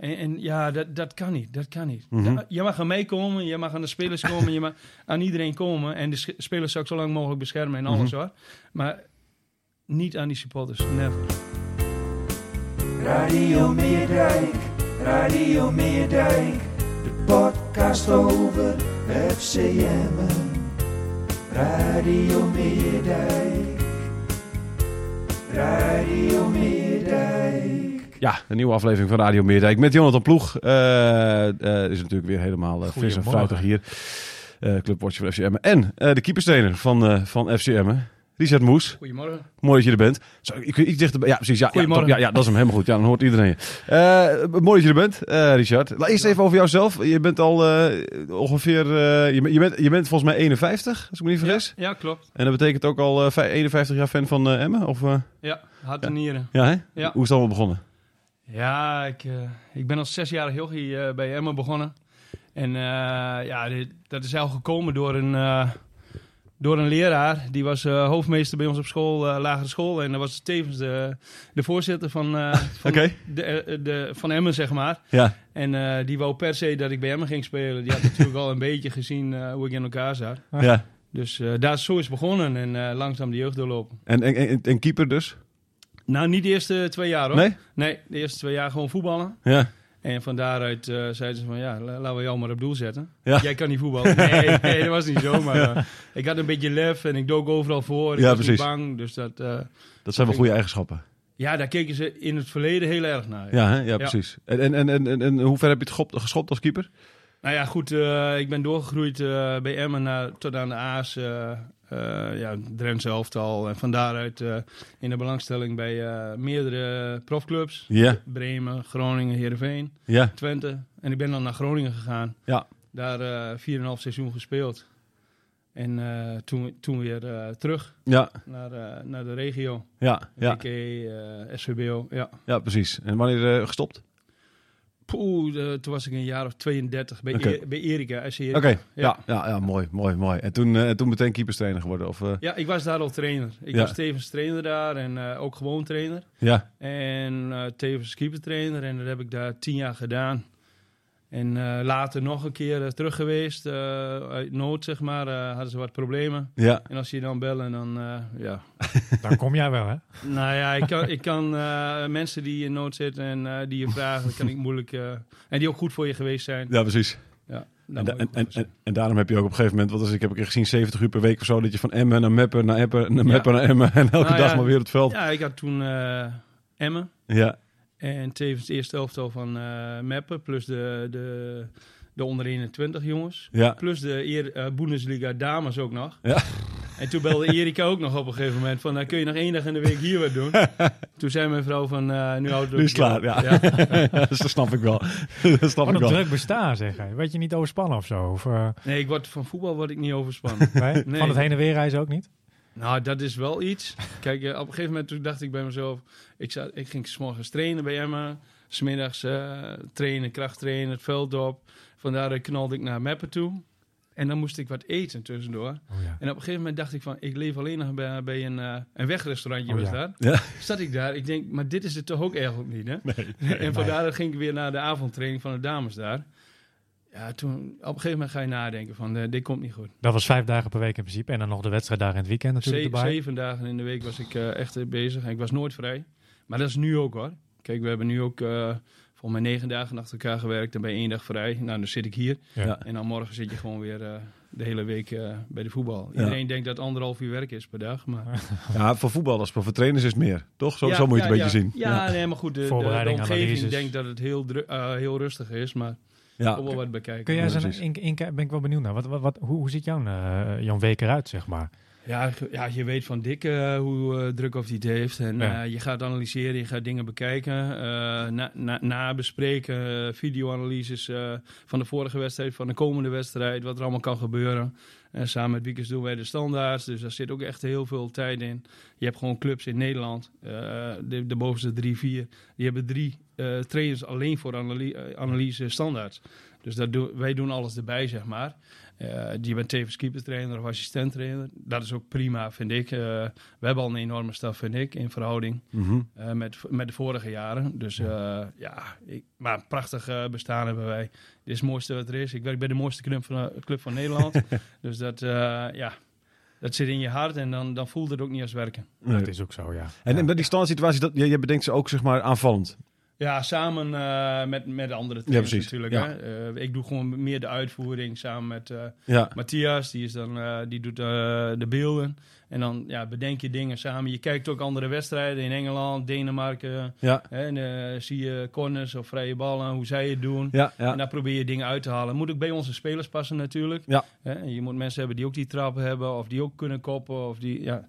En, en ja, dat, dat kan niet. Dat kan niet. Mhm. Je mag aan mij komen, je mag aan de spelers komen, je mag aan iedereen komen. En de spelers zou ik zo lang mogelijk beschermen en alles Mhm. hoor. Maar niet aan die supporters. Never. Radio Meerdijk, Radio Meerdijk, de podcast over FCM. Radio Meerdijk, Radio Meerdijk. Ja, een nieuwe aflevering van Radio Meerdijk met Jonathan Ploeg. Eh, eh, is natuurlijk weer helemaal fris en fruitig hier. Clubwatcher van FCM. En de keeperstrainer van, van FCM, Richard Moes. Goedemorgen. Mooi dat je er bent. Zo, ik, iets dichterbij. Ja, precies. Ja, ja, ja, ja, dat is hem helemaal goed. Ja, dan hoort iedereen je. Mooi dat je er bent, Richard. Laat eerst even over jouzelf. Je bent al ongeveer... je, bent- je, bent, je bent volgens mij 51, als ik me niet vergis. Ja, klopt. En dat betekent ook al eh, vij- 51 jaar fan van Emmen? Of, Ja, hart en nieren. ja, hè? Hoe is het allemaal begonnen? Ja, ik, eh, ik ben als zesjarig jochie eh, bij Emma begonnen. En eh, ja, dit- dat is al gekomen door een, door een leraar. Die was hoofdmeester bij ons op school, lagere school. En dat was tevens de, de voorzitter van, van, Oké. de, de, van Emmen, zeg maar. Ja. En die wou per se dat ik bij Emmen ging spelen. Die had natuurlijk al een beetje gezien hoe ik in elkaar zat. ja. Dus daar is zo is begonnen en langzaam de jeugd doorlopen. En, en, en, en keeper dus? Nou, niet de eerste twee jaar hoor. Nee? Nee, de eerste twee jaar gewoon voetballen. Ja. En van daaruit eh, zeiden ze van ja, la- laten we jou maar op doel zetten. Ja. Jij kan niet voetballen. Nee, nee, dat was niet zo. Maar eh, ik had een beetje lef en ik dook overal voor. Ik Ja, was precies. niet bang. Dus dat, eh, Dat zijn wel goede eigenschappen. ja, daar keken ze in het verleden heel erg naar. Ja, hè? ja precies. En, en, en, en, en, hoe ver heb je het geschopt, geschopt als keeper? Nou ja, goed. ik ben doorgegroeid bij Emmen naar, tot aan de A's. Eh ja, Drentse elftal. En van daaruit eh, in de belangstelling bij eh, meerdere profclubs. Ja. Bremen, Groningen, Heerenveen, Ja. Twente. En ik ben dan naar Groningen gegaan. Ja. Daar eh 4,5 seizoen gespeeld. En toen, toen weer terug Ja. naar, naar de regio. Ja. Ja. Eh, SVBO, ja. Ja, precies. En wanneer gestopt? Poeh, de- toen was ik een jaar of 32 bij. E- bij Erika. SC Oké. Ja. Ja, ja, mooi, mooi, mooi. En toen, eh, toen meteen keeperstrainer geworden? Of, eh, Ja, ik was daar al trainer. Ik Ja. was tevens trainer daar en eh, ook gewoon trainer. ja. En eh, tevens keepertrainer en dat heb ik daar tien jaar gedaan. En eh, later nog een keer eh, terug geweest, eh, uit nood zeg maar, eh, hadden ze wat problemen. Ja. En als je dan bellen, dan eh, ja. Dan kom jij wel, hè? nou ja, ik kan, ik kan eh, mensen die in nood zitten en eh, die je vragen, dat kan ik moeilijk... eh, en die ook goed voor je geweest zijn. Ja, precies. Ja, En, da- en, en, daarom heb je ook op een gegeven moment, wat is, ik heb een keer gezien, 70 uur per week of zo, dat je van Emmen naar Meppen, naar Eppen, naar Ja. Meppen, naar Emmen en elke Nou dag ja. maar weer op het veld. Ja, ik had toen eh, Emmen. Ja. En tevens het eerste elftal van eh Meppen, plus de, de, de onder 21 jongens. Ja. Plus de eer, eh, Bundesliga dames ook nog. Ja. En toen belde Erika ook nog op een gegeven moment van, nou, kun je nog één dag in de week hier wat doen? toen zei mijn vrouw van, eh, nu houdt het Nu is het ook klaar, ja. dus dat snap ik wel. dat snap Wat ik wel. druk bestaan, zeg hij. Weet je niet overspannen of zo? Of, eh, Nee, ik word, van voetbal word ik niet overspannen. nee? Nee. Van het heen en weer reizen ook niet? Nou, dat is wel iets. Kijk, eh, op een gegeven moment toen dacht ik bij mezelf, ik, zat, ik ging 's morgens trainen bij Emma. Smiddags eh trainen, krachttrainen, het veld op. Vandaar knalde ik naar Meppen toe. En dan moest ik wat eten tussendoor. Oh, ja. En op een gegeven moment dacht ik van, ik leef alleen nog bij, bij een, eh, een wegrestaurantje Oh, was ja. daar. Ja. Zat ik daar, ik denk, maar dit is het toch ook eigenlijk niet, hè? en vandaar ging ik weer naar de avondtraining van de dames daar. Ja, toen, op een gegeven moment ga je nadenken van, eh, dit komt niet goed. Dat was vijf dagen per week in principe. En dan nog de wedstrijd daar in het weekend natuurlijk Ze- erbij. zeven dagen in de week was ik eh, echt bezig en ik was nooit vrij. Maar dat is nu ook hoor. Kijk, we hebben nu ook eh, volgens mij negen dagen achter elkaar gewerkt. Ben je één dag vrij. Nou, dan zit ik hier. Ja. En dan morgen zit je gewoon weer eh, de hele week eh, bij de voetbal. Ja. Iedereen denkt dat anderhalf uur werk is per dag. Maar Ja, voor voetballers, maar voor trainers is het meer. Toch? Zo, Ja, zo moet je het een beetje zien. Ja, nee, maar goed. De, de, de omgeving analyses. denkt dat het heel, eh, heel rustig is. Maar Ja. wel wat bekijken. Kun jij een, in, in, ben ik wel benieuwd naar. Wat, wat, wat, hoe, hoe ziet jouw, eh, jouw week eruit, zeg maar? Ja, ja, je weet van Dick eh, hoe eh, druk of hij het heeft. En Ja. eh, je gaat analyseren, je gaat dingen bekijken, eh, na, na, nabespreken, eh, videoanalyses eh, van de vorige wedstrijd, van de komende wedstrijd, wat er allemaal kan gebeuren. En samen met Wiekers doen wij de standaards, dus daar zit ook echt heel veel tijd in. Je hebt gewoon clubs in Nederland, eh, de, de bovenste drie, vier, die hebben drie eh, trainers alleen voor eh, analyse standaards. Dus dat doen wij doen alles erbij, zeg maar. Eh, je bent tevens keepertrainer of assistent-trainer. Dat is ook prima, vind ik. Eh, we hebben al een enorme staf, vind ik, in verhouding Mhm. met, met de vorige jaren. Dus ja, ik, maar een prachtig bestaan hebben wij. Dit is het mooiste wat er is. Ik werk bij de mooiste club van, eh, club van Nederland. dus dat, eh, ja, dat zit in je hart en dan, dan voelt het ook niet als werken. Nee. Dat is ook zo, ja. En, ja. en bij die standaard situatie, dat, je, je bedenkt ze ook zeg maar aanvallend. Ja, samen eh, met, met andere trainers precies. natuurlijk. Ja. Hè? Eh, ik doe gewoon meer de uitvoering samen met... eh, Ja. Matthias, die, is dan, die doet de beelden. En dan ja, bedenk je dingen samen. Je kijkt ook andere wedstrijden in Engeland, Denemarken. Ja. Hè, en zie je corners of vrije ballen, hoe zij het doen. Ja, ja. En daar probeer je dingen uit te halen. Moet ook bij onze spelers passen natuurlijk. Ja. Hè, je moet mensen hebben die ook die trappen hebben. Of die ook kunnen koppen. Of die, ja.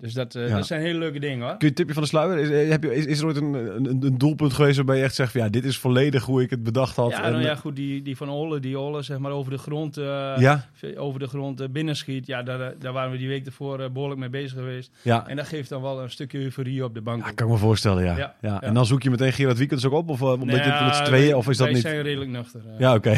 Dus dat, eh, Ja. dat zijn hele leuke dingen hoor. Kun je een tipje van de sluier? Is, eh, heb je, is, is er ooit een, een, een doelpunt geweest waarbij je echt zegt van ja, dit is volledig hoe ik het bedacht had? Ja, En, nou ja, goed, die, die van Ole, die Ole zeg maar over de grond, eh, ja, over de grond eh, binnenschiet. Ja, daar, daar waren we die week ervoor eh, behoorlijk mee bezig geweest. ja. En dat geeft dan wel een stukje euforie op de bank. Ja, kan ik me voorstellen, ja. ja, Ja, ja. En dan zoek je meteen Gerard Wiekens ook op? Of omdat je het met z'n Nou, tweeën, wij- of is dat wij niet? zijn redelijk nuchter. Ja, oké.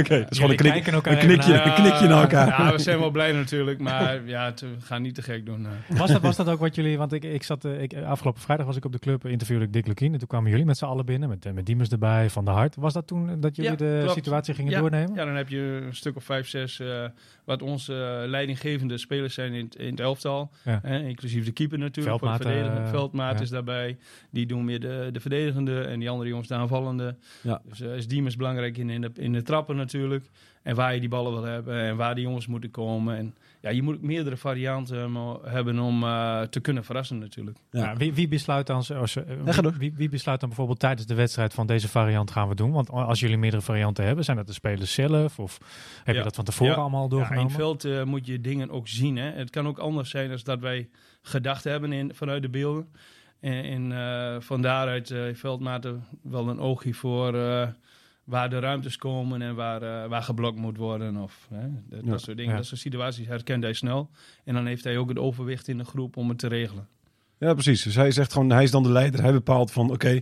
Oké, dat is gewoon een, knik, een, knikje, een knikje naar elkaar. Ja, we zijn wel blij natuurlijk, maar ja, we gaan niet te gek doen. Eh. Was dat, was dat ook wat jullie... Want ik, ik zat... eh, Ik, afgelopen vrijdag was ik op de club, interviewde ik Dick Lukien. En toen kwamen jullie met z'n allen binnen, met, eh, met Diemers erbij, Van de Hart. Was dat toen dat jullie Ja, de klopt. situatie gingen Ja, doornemen? Ja, dan heb je een stuk of vijf, zes, eh, wat onze eh, leidinggevende spelers zijn in, het- in het elftal. Ja. Hè, inclusief de keeper natuurlijk. voor de Veldmaat, eh, Veldmaat ja. is daarbij. Die doen meer de, de verdedigende en die andere jongens de aanvallende. Ja. Dus eh, is Diemers belangrijk in, in, de, in de trappen natuurlijk. En waar je die ballen wil hebben en waar die jongens moeten komen. En ja, je moet ook meerdere varianten hebben om eh, te kunnen verrassen natuurlijk. Ja. Ja, wie, wie, besluit dan, als, wie, wie, wie besluit dan bijvoorbeeld tijdens de wedstrijd van deze variant gaan we doen? Want als jullie meerdere varianten hebben, zijn dat de spelers zelf? Of heb je dat van tevoren Ja. allemaal Ja, in doorgenomen? het veld eh, moet je dingen ook zien. Hè. Het kan ook anders zijn dan dat wij gedacht hebben in, vanuit de beelden. En, en eh, van daaruit eh heeft Veldmaten wel een oogje voor eh, waar de ruimtes komen en waar, eh, waar geblokt moet worden. Of, hè, dat, Ja. dat soort dingen. Ja. Dat soort situaties herkent hij snel. En dan heeft hij ook het overwicht in de groep om het te regelen. Ja, precies. Dus hij zegt gewoon, hij is dan de leider. Hij bepaalt van, oké,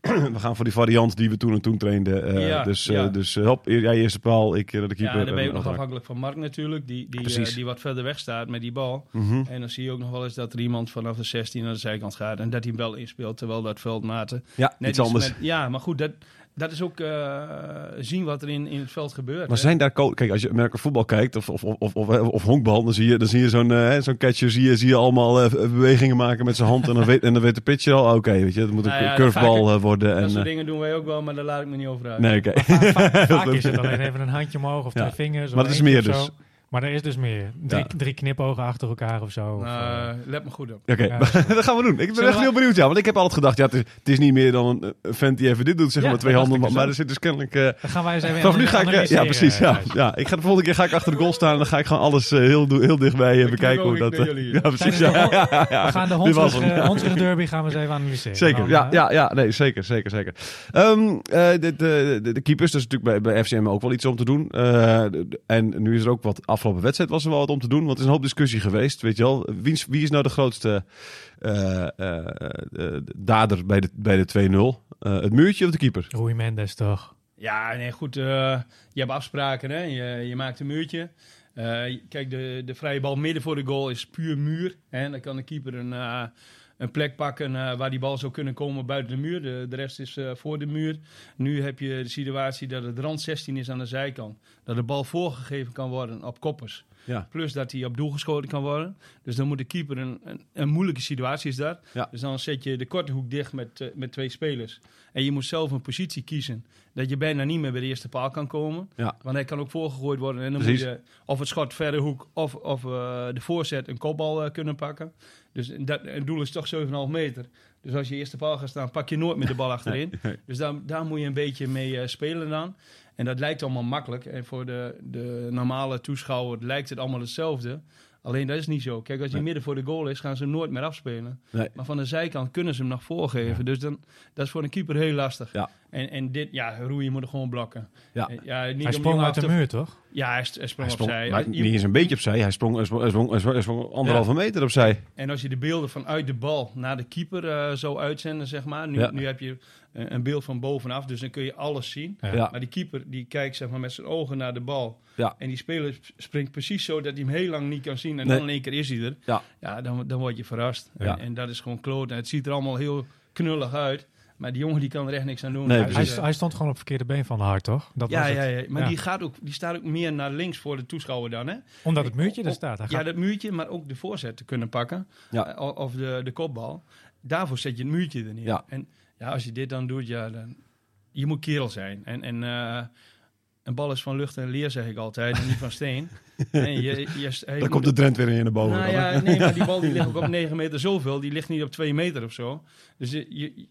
we gaan voor die variant die we toen en toen trainden. Eh, Ja, dus eh, ja. dus hop, jij eerste paal, ik eh, de keeper. Ja, dan ben je ook nog afhankelijk van Mark natuurlijk, die, die, die wat verder weg staat met die bal. Mhm. En dan zie je ook nog wel eens dat er iemand vanaf de 16 naar de zijkant gaat en dat hij hem wel inspeelt, terwijl dat veldmaten Ja, Net iets iets anders. met- ja, maar goed, dat, dat is ook eh, zien wat er in, in het veld gebeurt. Maar hè. zijn daar Kijk, als je Amerika voetbal kijkt of, of, of, of, of, of honkbal, dan zie je, dan zie je zo'n eh, hè, zo'n catcher, zie je, zie je allemaal eh, bewegingen maken met zijn hand. En dan weet, en dan weet de pitcher al, oké, weet je, het moet een Nou ja, curvebal vaker- eh, worden. dat En, soort eh, dingen doen wij ook wel, maar daar laat ik me niet over uit. nee, oké. Vaak is het alleen even een handje omhoog of Ja. twee vingers. of Maar dat is meer zo. Maar er is dus meer. Drie, Ja. drie knipogen achter elkaar of zo. Of, eh, Nou, let me goed op. Oké, Ja, dat gaan we doen. Ik ben Zullen echt we- heel benieuwd, ja. Want ik heb altijd gedacht, ja, het is, het is niet meer dan een, vent die even dit doet, zeg Ja, maar, twee handen. Maar, dus maar er zit dus kennelijk... eh, dan gaan wij eens even vanaf nu ga ik... eh, ja, precies, ja. Ja. Ik ga de volgende keer ga ik achter de goal staan en dan ga ik gewoon alles heel, heel dichtbij bekijken hoe dat... ja, precies. Ja, Tijdens de ja, ja, ja. We gaan de hondsrug, hondsrug derby gaan we eens even analyseren. Zeker, ja, ja, ja, nee, zeker, zeker, zeker. Ehm, eh, de, keepers, dat is natuurlijk bij, bij FCM ook wel iets om te doen. Eh, en nu is er ook wat, afgelopen wedstrijd was er wel wat om te doen, want er is een hoop discussie geweest, weet je wel. Wie is, wie is nou de grootste eh, eh, eh, dader bij de, bij de 2-0? Eh, het muurtje of de keeper? Rui Mendes toch? Ja, nee, goed. eh, je hebt afspraken, hè. Je, je maakt een muurtje. Eh, kijk, de, de vrije bal midden voor de goal is puur muur. Hè. Dan kan de keeper een, eh, een plek pakken eh, waar die bal zou kunnen komen buiten de muur. De, de rest is eh, voor de muur. Nu heb je de situatie dat het rand 16 is aan de zijkant. Dat de bal voorgegeven kan worden op koppers. Ja. Plus dat hij op doel geschoten kan worden. Dus dan moet de keeper een, een, een moeilijke situatie is dat. Ja. Dus dan zet je de korte hoek dicht met, eh, met twee spelers. En je moet zelf een positie kiezen. Dat je bijna niet meer bij de eerste paal kan komen. Ja. Want hij kan ook voorgegooid worden. En dan Precies. moet je of het schot verre hoek of, of eh, de voorzet een kopbal eh, kunnen pakken. Dus dat, het doel is toch 7,5 meter. Dus als je eerste paal gaat staan, pak je nooit meer de bal achterin. nee. Dus daar, daar moet je een beetje mee spelen dan. En dat lijkt allemaal makkelijk. En voor de, de normale toeschouwer lijkt het allemaal hetzelfde. Alleen dat is niet zo. Kijk, als je Nee. midden voor de goal is, gaan ze hem nooit meer afspelen. Nee. Maar van de zijkant kunnen ze hem nog voorgeven. Dus dan, dat is voor een keeper heel lastig. Ja. En, en dit, ja, Roeien moet er gewoon blokken. Ja. En, ja niet Hij om sprong uit de muur, toch? Ja, hij, sprong, Hij sprong, opzij. maar Je- niet eens een beetje opzij. Hij sprong, hij sprong, hij sprong, hij sprong, hij sprong anderhalve meter opzij. En als je de beelden vanuit de bal naar de keeper eh, zou uitzenden, zeg maar. Nu, Ja. nu heb je eh, een beeld van bovenaf, dus dan kun je alles zien. Ja. Ja. Maar die keeper die kijkt zeg maar, met zijn ogen naar de bal. Ja. En die speler sp- springt precies zo dat hij hem heel lang niet kan zien. En Nee. dan in één keer is hij er. Ja. Ja, dan, dan word je verrast. Ja. En, en dat is gewoon kloot. En het ziet er allemaal heel knullig uit. Maar die jongen die kan er echt niks aan doen. Nee, Hij, hij stond gewoon op het verkeerde been van de hart, toch? Dat ja, was het. ja, ja, maar Ja. Die, gaat ook, die staat ook meer naar links voor de toeschouwer dan. Hè? Omdat het muurtje er staat. Hij Ja, gaat- dat muurtje, maar ook de voorzet te kunnen pakken. Ja. Eh, of de, de kopbal. Daarvoor zet je het muurtje er neer. Ja. En ja, als je dit dan doet, ja, dan... Je moet kerel zijn. En, en eh, een bal is van lucht en leer, zeg ik altijd, en niet van steen. en je, je, moet- komt de Drent weer in naar boven. Nou dan, ja, nee, maar die bal die ligt ook op 9 meter zoveel. Die ligt niet op 2 meter of zo. Dus je, je-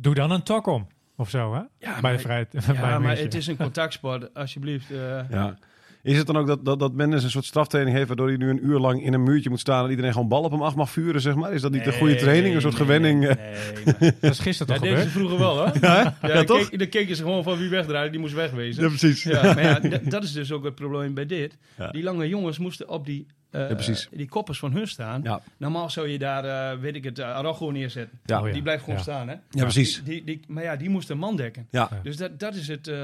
Doe dan een tok om. Of zo, hè? ja, bij maar, de vrijheid. bij ja, maar het is een contactsport. Alsjeblieft. eh, Ja. Is het dan ook dat, dat, dat Mendes een soort straftraining heeft... waardoor hij nu een uur lang in een muurtje moet staan... en iedereen gewoon bal op hem af mag vuren, zeg maar? Is dat niet een goede nee, training, een soort nee, gewenning? Nee, Dat is gisteren Ja, toch deze gebeurd? vroeger wel, hoor. Ja, Ja, ja, dan, toch? keek, dan keken ze gewoon van wie wegdraaide, die moest wegwezen. Ja, precies. Ja, maar ja, dat is dus ook het probleem bij dit. Ja. Die lange jongens moesten op die, eh, Ja, precies. die koppers van hun staan. Ja. Normaal zou je daar, eh, weet ik het, uh, Araujo neerzetten. Ja. Oh ja. Die blijft gewoon Ja. staan, hè? Ja, precies. Die, die, maar ja, die moest een man dekken. Ja, Dus dat, dat is het, eh,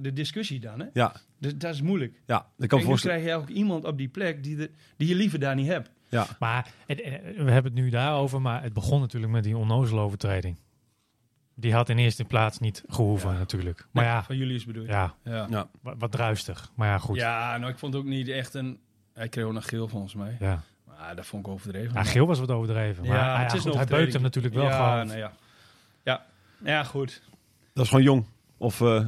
de discussie dan, hè? ja, Dus dat is moeilijk. ja. Ik kan voorstellen... krijg je ook iemand op die plek die, de, die je liever daar niet hebt. Ja, Maar het- eh, we hebben het nu daarover, maar het begon natuurlijk met die onnozele overtreding. Die had in eerste plaats niet gehoeven, Ja. natuurlijk. Maar ja, Van jullie is bedoeld. ja Ja. ja. wat, wat druistig. Maar ja, goed. Ja, Ja, nou, ik vond ook niet echt een... Hij kreeg ook nog geel, volgens mij. ja. Maar dat vond ik overdreven. Ja, geel was wat overdreven. Maar Ja, ja, het is goed, hij beukt hem natuurlijk wel ja, gewoon. nou ja. Ja. ja, goed. Dat is gewoon jong. Of, eh,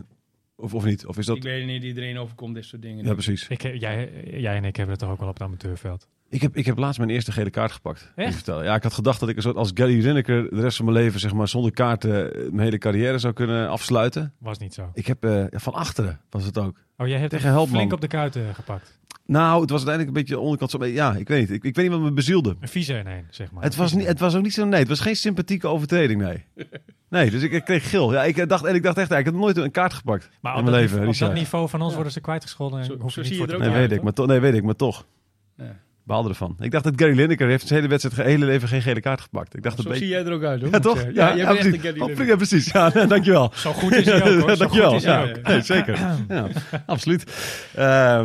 of, of niet? Of is dat... Ik weet niet, iedereen overkomt dit soort dingen. Ja, precies. Ik, jij, jij en ik hebben het toch ook wel op het amateurveld. Ik heb, ik heb laatst mijn eerste gele kaart gepakt. ik vertellen. Ja, ik had gedacht dat ik een soort als Gary Lineker de rest van mijn leven zeg maar, zonder kaarten eh, mijn hele carrière zou kunnen afsluiten. Was niet zo. Ik heb eh, van achteren was het ook. Oh, jij hebt Tegen Helpman. flink op de kuiten gepakt. Nou, het was uiteindelijk een beetje de onderkant. Zo, ja, ik weet niet. Ik, ik weet niet wat me bezielde. Een vieze in één, zeg maar. Het was, niet, het was ook niet zo. Nee, het was geen sympathieke overtreding. Nee. Nee, dus ik, ik kreeg geel. Ja, ik dacht, en ik dacht echt, ik heb nog nooit een kaart gepakt Maar in op mijn dat, leven. niveau, op dat niveau van ons Ja. worden ze kwijtgescholden. En Zo- hoef zo je niet zie voor je er ook Nee, weet ik, maar toch. Nee, weet ik, maar toch. Ja. Baalde ervan. Ik dacht dat Gary Lineker heeft zijn hele wedstrijd, ge- hele leven geen gele kaart gepakt. Ik dacht Zo beetje. zie jij er ook uit, hoor. Ja, toch? Ja, jij bent echt precies. een Gary Lineker. ja, precies. Ja, dankjewel. Zo goed is hij ook, hoor. Zo Dankjewel. goed is hij Ja, ook. nee, zeker. Ja, absoluut.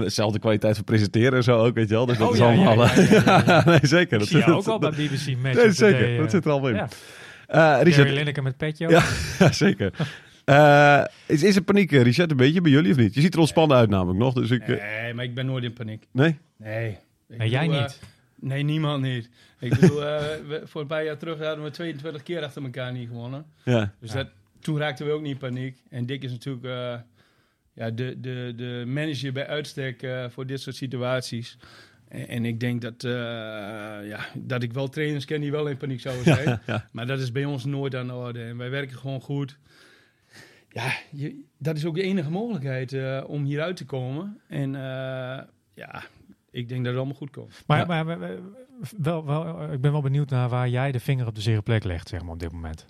Hetzelfde kwaliteit van presenteren en zo ook, weet je wel. Dus dat Oh, is ja, ja, allemaal... ja, ja, ja. nee, zeker. Dat zie zit- jou ook al dat- bij BBC Match. Nee, zeker. Dat eh, zit er allemaal in. ja. Eh, Richard, Gary Lineker met petje. Ja. ja, zeker. Is, is er paniek, Richard, een beetje bij jullie of niet? Je ziet er ontspannen uit namelijk nog, dus ik... Nee, maar ik ben nooit in paniek. nee? Nee. Ik jij bedoel, eh, niet. nee, niemand niet. Ik bedoel, eh, we, voor een paar jaar terug hadden we 22 keer achter elkaar niet gewonnen. Ja. Dus Ja. dat, toen raakten we ook niet in paniek. En Dick is natuurlijk eh, ja, de, de, de manager bij uitstek voor dit soort situaties. En, en ik denk dat, eh, ja, dat ik wel trainers ken die wel in paniek zouden zijn. ja. Maar dat is bij ons nooit aan de orde. En wij werken gewoon goed. Ja, je, dat is ook de enige mogelijkheid eh, om hieruit te komen. En eh, ja, ik denk dat het allemaal goed komt. Maar, Ja. maar, maar- maar- wel, wel, ik ben wel benieuwd naar waar jij de vinger op de zere plek legt, zeg maar, op dit moment.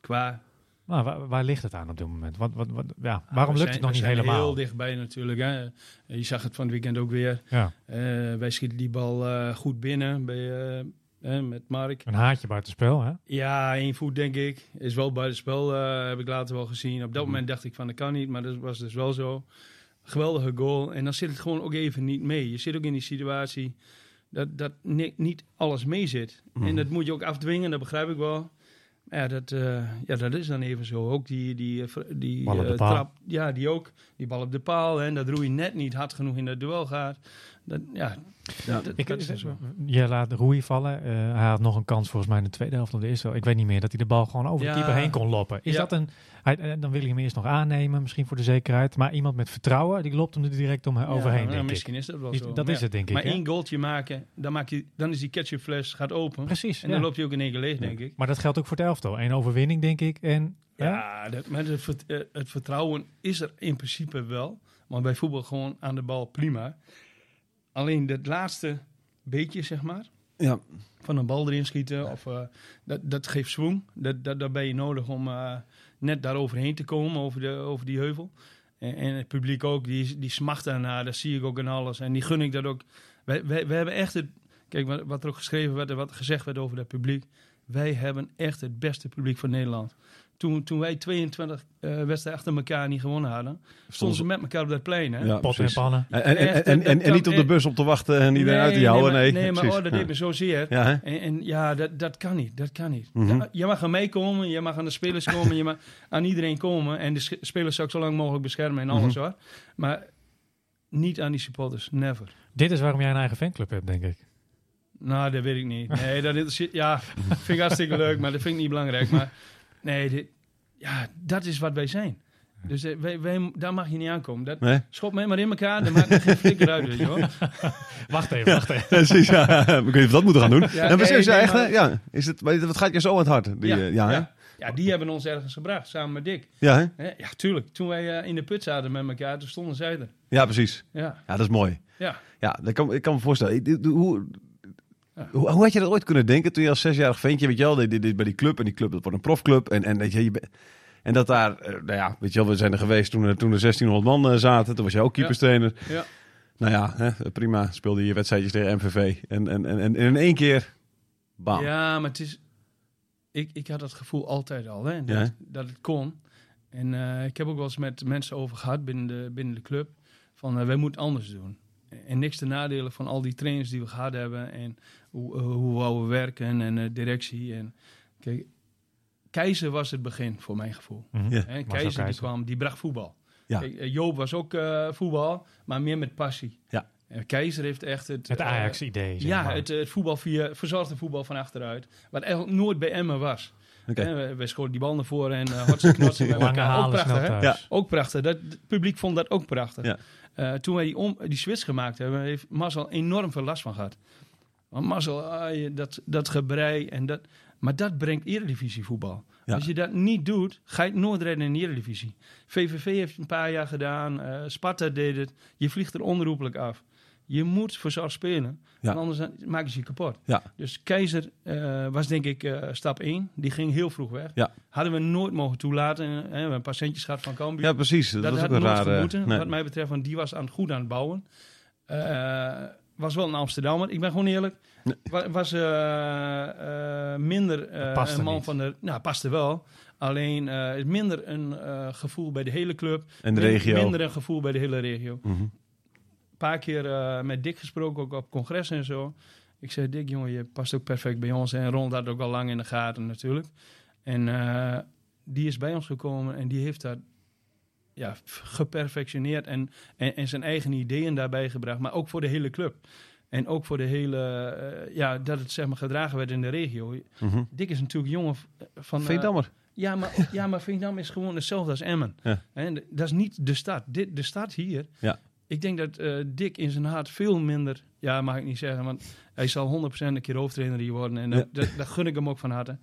Qua Nou, waar, waar ligt het aan op dit moment? Wat, wat, wat, ja, Ah, waarom lukt zijn- het nog we niet zijn helemaal? heel dichtbij natuurlijk. Hè. Je zag het van het weekend ook weer. Ja, Eh, wij schieten die bal eh, goed binnen bij, eh, met Mark. een haatje buitenspel, hè? Ja, één voet denk ik. Is wel buitenspel, eh heb ik later wel gezien. Op dat Mhm. moment dacht ik van dat kan niet, maar dat was dus wel zo. Geweldige goal. En dan zit het gewoon ook even niet mee. Je zit ook in die situatie dat, dat ni- niet alles mee zit. Mhm. En dat moet je ook afdwingen, dat begrijp ik wel. Maar ja, dat, eh, ja, dat is dan even zo. Ook die, die, eh, die eh, trap, ja, die ook. Die bal op de paal. En dat Roei net niet hard genoeg in dat duel gaat. Dat, ja, Ja, dat, Ik, dat is zo. je laat Rui vallen. Eh, hij had nog een kans volgens mij in de tweede helft of de eerste. Ik weet niet meer dat hij de bal gewoon over Ja. de keeper heen kon loppen. Is Ja. dat een? Hij, eh, dan wil je hem eerst nog aannemen, misschien voor de zekerheid. Maar iemand met vertrouwen, die loopt hem er direct om overheen. Ja, nou, denk ik. misschien is dat wel Is- zo. dat Maar is het denk ik. Maar één goaltje maken, dan, maak je, dan is die ketchupfles gaat open. Precies. En ja. dan loopt hij ook in één keer leeg, denk ik. Maar dat geldt ook voor het elftal. Eén overwinning, denk ik. En ja, Ja, dat, maar het, eh, het vertrouwen is er in principe wel. Maar bij voetbal gewoon aan de bal prima. Alleen dat laatste beetje, zeg maar, ja. van een bal erin schieten, of, eh, dat, dat geeft swing. Dat, dat, dat ben je nodig om eh, net daar overheen te komen, over, de, over die heuvel. En, en het publiek ook, die, die smacht daarna, dat zie ik ook in alles. En die gun ik dat ook. Wij, wij hebben echt het... Kijk, wat, wat er ook geschreven werd en wat gezegd werd over dat publiek. Wij hebben echt het beste publiek van Nederland. Toen, toen wij 22 eh, wedstrijden achter elkaar niet gewonnen hadden, stonden ze met elkaar op dat plein. Hè? Ja, pot en pannen. En, en, en, Echt, en, niet op de bus op te wachten en iedereen uit te nee, houden. maar, Nee, nee, maar oh, dat ja. deed me zozeer. Ja? En, en ja, dat, dat kan niet. Dat kan niet. Mhm. Ja, je mag aan mij komen, je mag aan de spelers komen, je mag aan iedereen komen. En de spelers zou ik zo lang mogelijk beschermen en alles Mhm. hoor. Maar niet aan die supporters. Never. Dit is waarom jij een eigen fanclub hebt, denk ik. Nou, dat weet ik niet. Nee, dat interesseert... Ja, vind ik hartstikke leuk, maar dat vind ik niet belangrijk. Maar nee, dit, ja, dat is wat wij zijn. Dus eh, wij, wij, daar mag je niet aankomen. Dat, Nee? schop mij maar in elkaar, dan maakt het geen flikker uit, weet je wel. Wacht even, wacht even. Precies, ja. Ik weet niet of we dat moeten gaan doen. Ja, en precies, ja, nee, echt, hè? maar- ja. Is het, maar wat gaat je zo aan het hart? Die, ja, ja, hè? ja. Ja, die hebben ons ergens gebracht, samen met Dick. ja, hè? Hè? Ja, tuurlijk. Toen wij eh, in de put zaten met elkaar, toen stonden zij er. ja, precies. Ja, Ja, dat is mooi. ja. Ja, dat kan, ik kan me voorstellen. Ik- dit- Hoe. Hoe, hoe had je dat ooit kunnen denken toen je als zesjarig ventje, weet je wel, dit, dit, bij die club en die club, dat wordt een profclub en, en weet je, je bent- en dat daar, eh, nou ja, weet je wel, we zijn er geweest toen, toen er 1600 man eh, zaten, toen was jij ook keeperstrainer. Ja. Nou ja, hè, prima, speelde je wedstrijdjes tegen MVV en, en, en, en in één keer, bam. ja, maar het is... Ik, ik had dat gevoel altijd al, hè, dat, Ja. dat het kon. En eh, ik heb ook wel eens met mensen over gehad binnen de, binnen de club, van eh, wij moeten anders doen. En niks te nadelen van al die trainers die we gehad hebben en hoe, eh, hoe we werken en eh, directie. En, kijk, Keizer was het begin, voor mijn gevoel. Mhm. Ja. Keizer die kwam, die bracht voetbal. Ja. Kijk, eh, Joop was ook eh, voetbal, maar meer met passie. Ja. En Keizer heeft echt het... Het Ajax-idee. zeg ja, het, het voetbal via, verzorgde voetbal van achteruit. Wat eigenlijk nooit bij Emmen was. Oké. Hè, we, we schoten die bal naar voren en uh, hotse knotsen met Lange elkaar. Ook halen, snel prachtig, hè? thuis. Ja. Ook prachtig. Dat, het publiek vond dat ook prachtig. Ja. Eh, toen wij die, om, die switch gemaakt hebben, heeft Marcel enorm veel last van gehad. Want Marcel, ah, dat, dat gebrei en dat... Maar dat brengt eredivisie voetbal. Ja. Als je dat niet doet, ga je het nooit redden in de eredivisie. VVV heeft het een paar jaar gedaan. eh, Sparta deed het. Je vliegt er onroepelijk af. Je moet verzorgd spelen. Ja. want Anders maken ze je kapot. Ja. Dus Keizer eh, was denk ik eh, stap 1. Die ging heel vroeg weg. Ja. Hadden we nooit mogen toelaten. Eh, we hebben een paar centjes gehad van Cambuur. Ja, precies. Dat, dat was had ook een rare... nee. wat mij betreft. Want die was aan, goed aan het bouwen. Was wel een Amsterdammer. Ik ben gewoon eerlijk. Nee. Was eh, eh, minder eh, een man niet. van de... Nou, paste wel. Alleen eh, minder een gevoel bij de hele club. En de Min- regio. Minder een gevoel bij de hele regio. Mhm. Een paar keer met Dick gesproken, ook op congres en zo. Ik zei, Dick, jongen, je past ook perfect bij ons. En Ron had ook al lang in de gaten natuurlijk. En die is bij ons gekomen en die heeft dat ja, geperfectioneerd en, en, en zijn eigen ideeën daarbij gebracht. Maar ook voor de hele club. En ook voor de hele, eh, ja, dat het zeg maar gedragen werd in de regio. Mhm. Dick is natuurlijk jongen van... eh, Veendammer. ja, maar, ja, maar Veendam is gewoon hetzelfde als Emmen. Ja. En dat is niet de stad. Dit, de stad hier. Ja. Ik denk dat eh, Dick in zijn hart veel minder... Ja, mag ik niet zeggen, want hij zal 100% een keer hoofdtrainer hier worden. En dat, Ja. dat, dat gun ik hem ook van harte.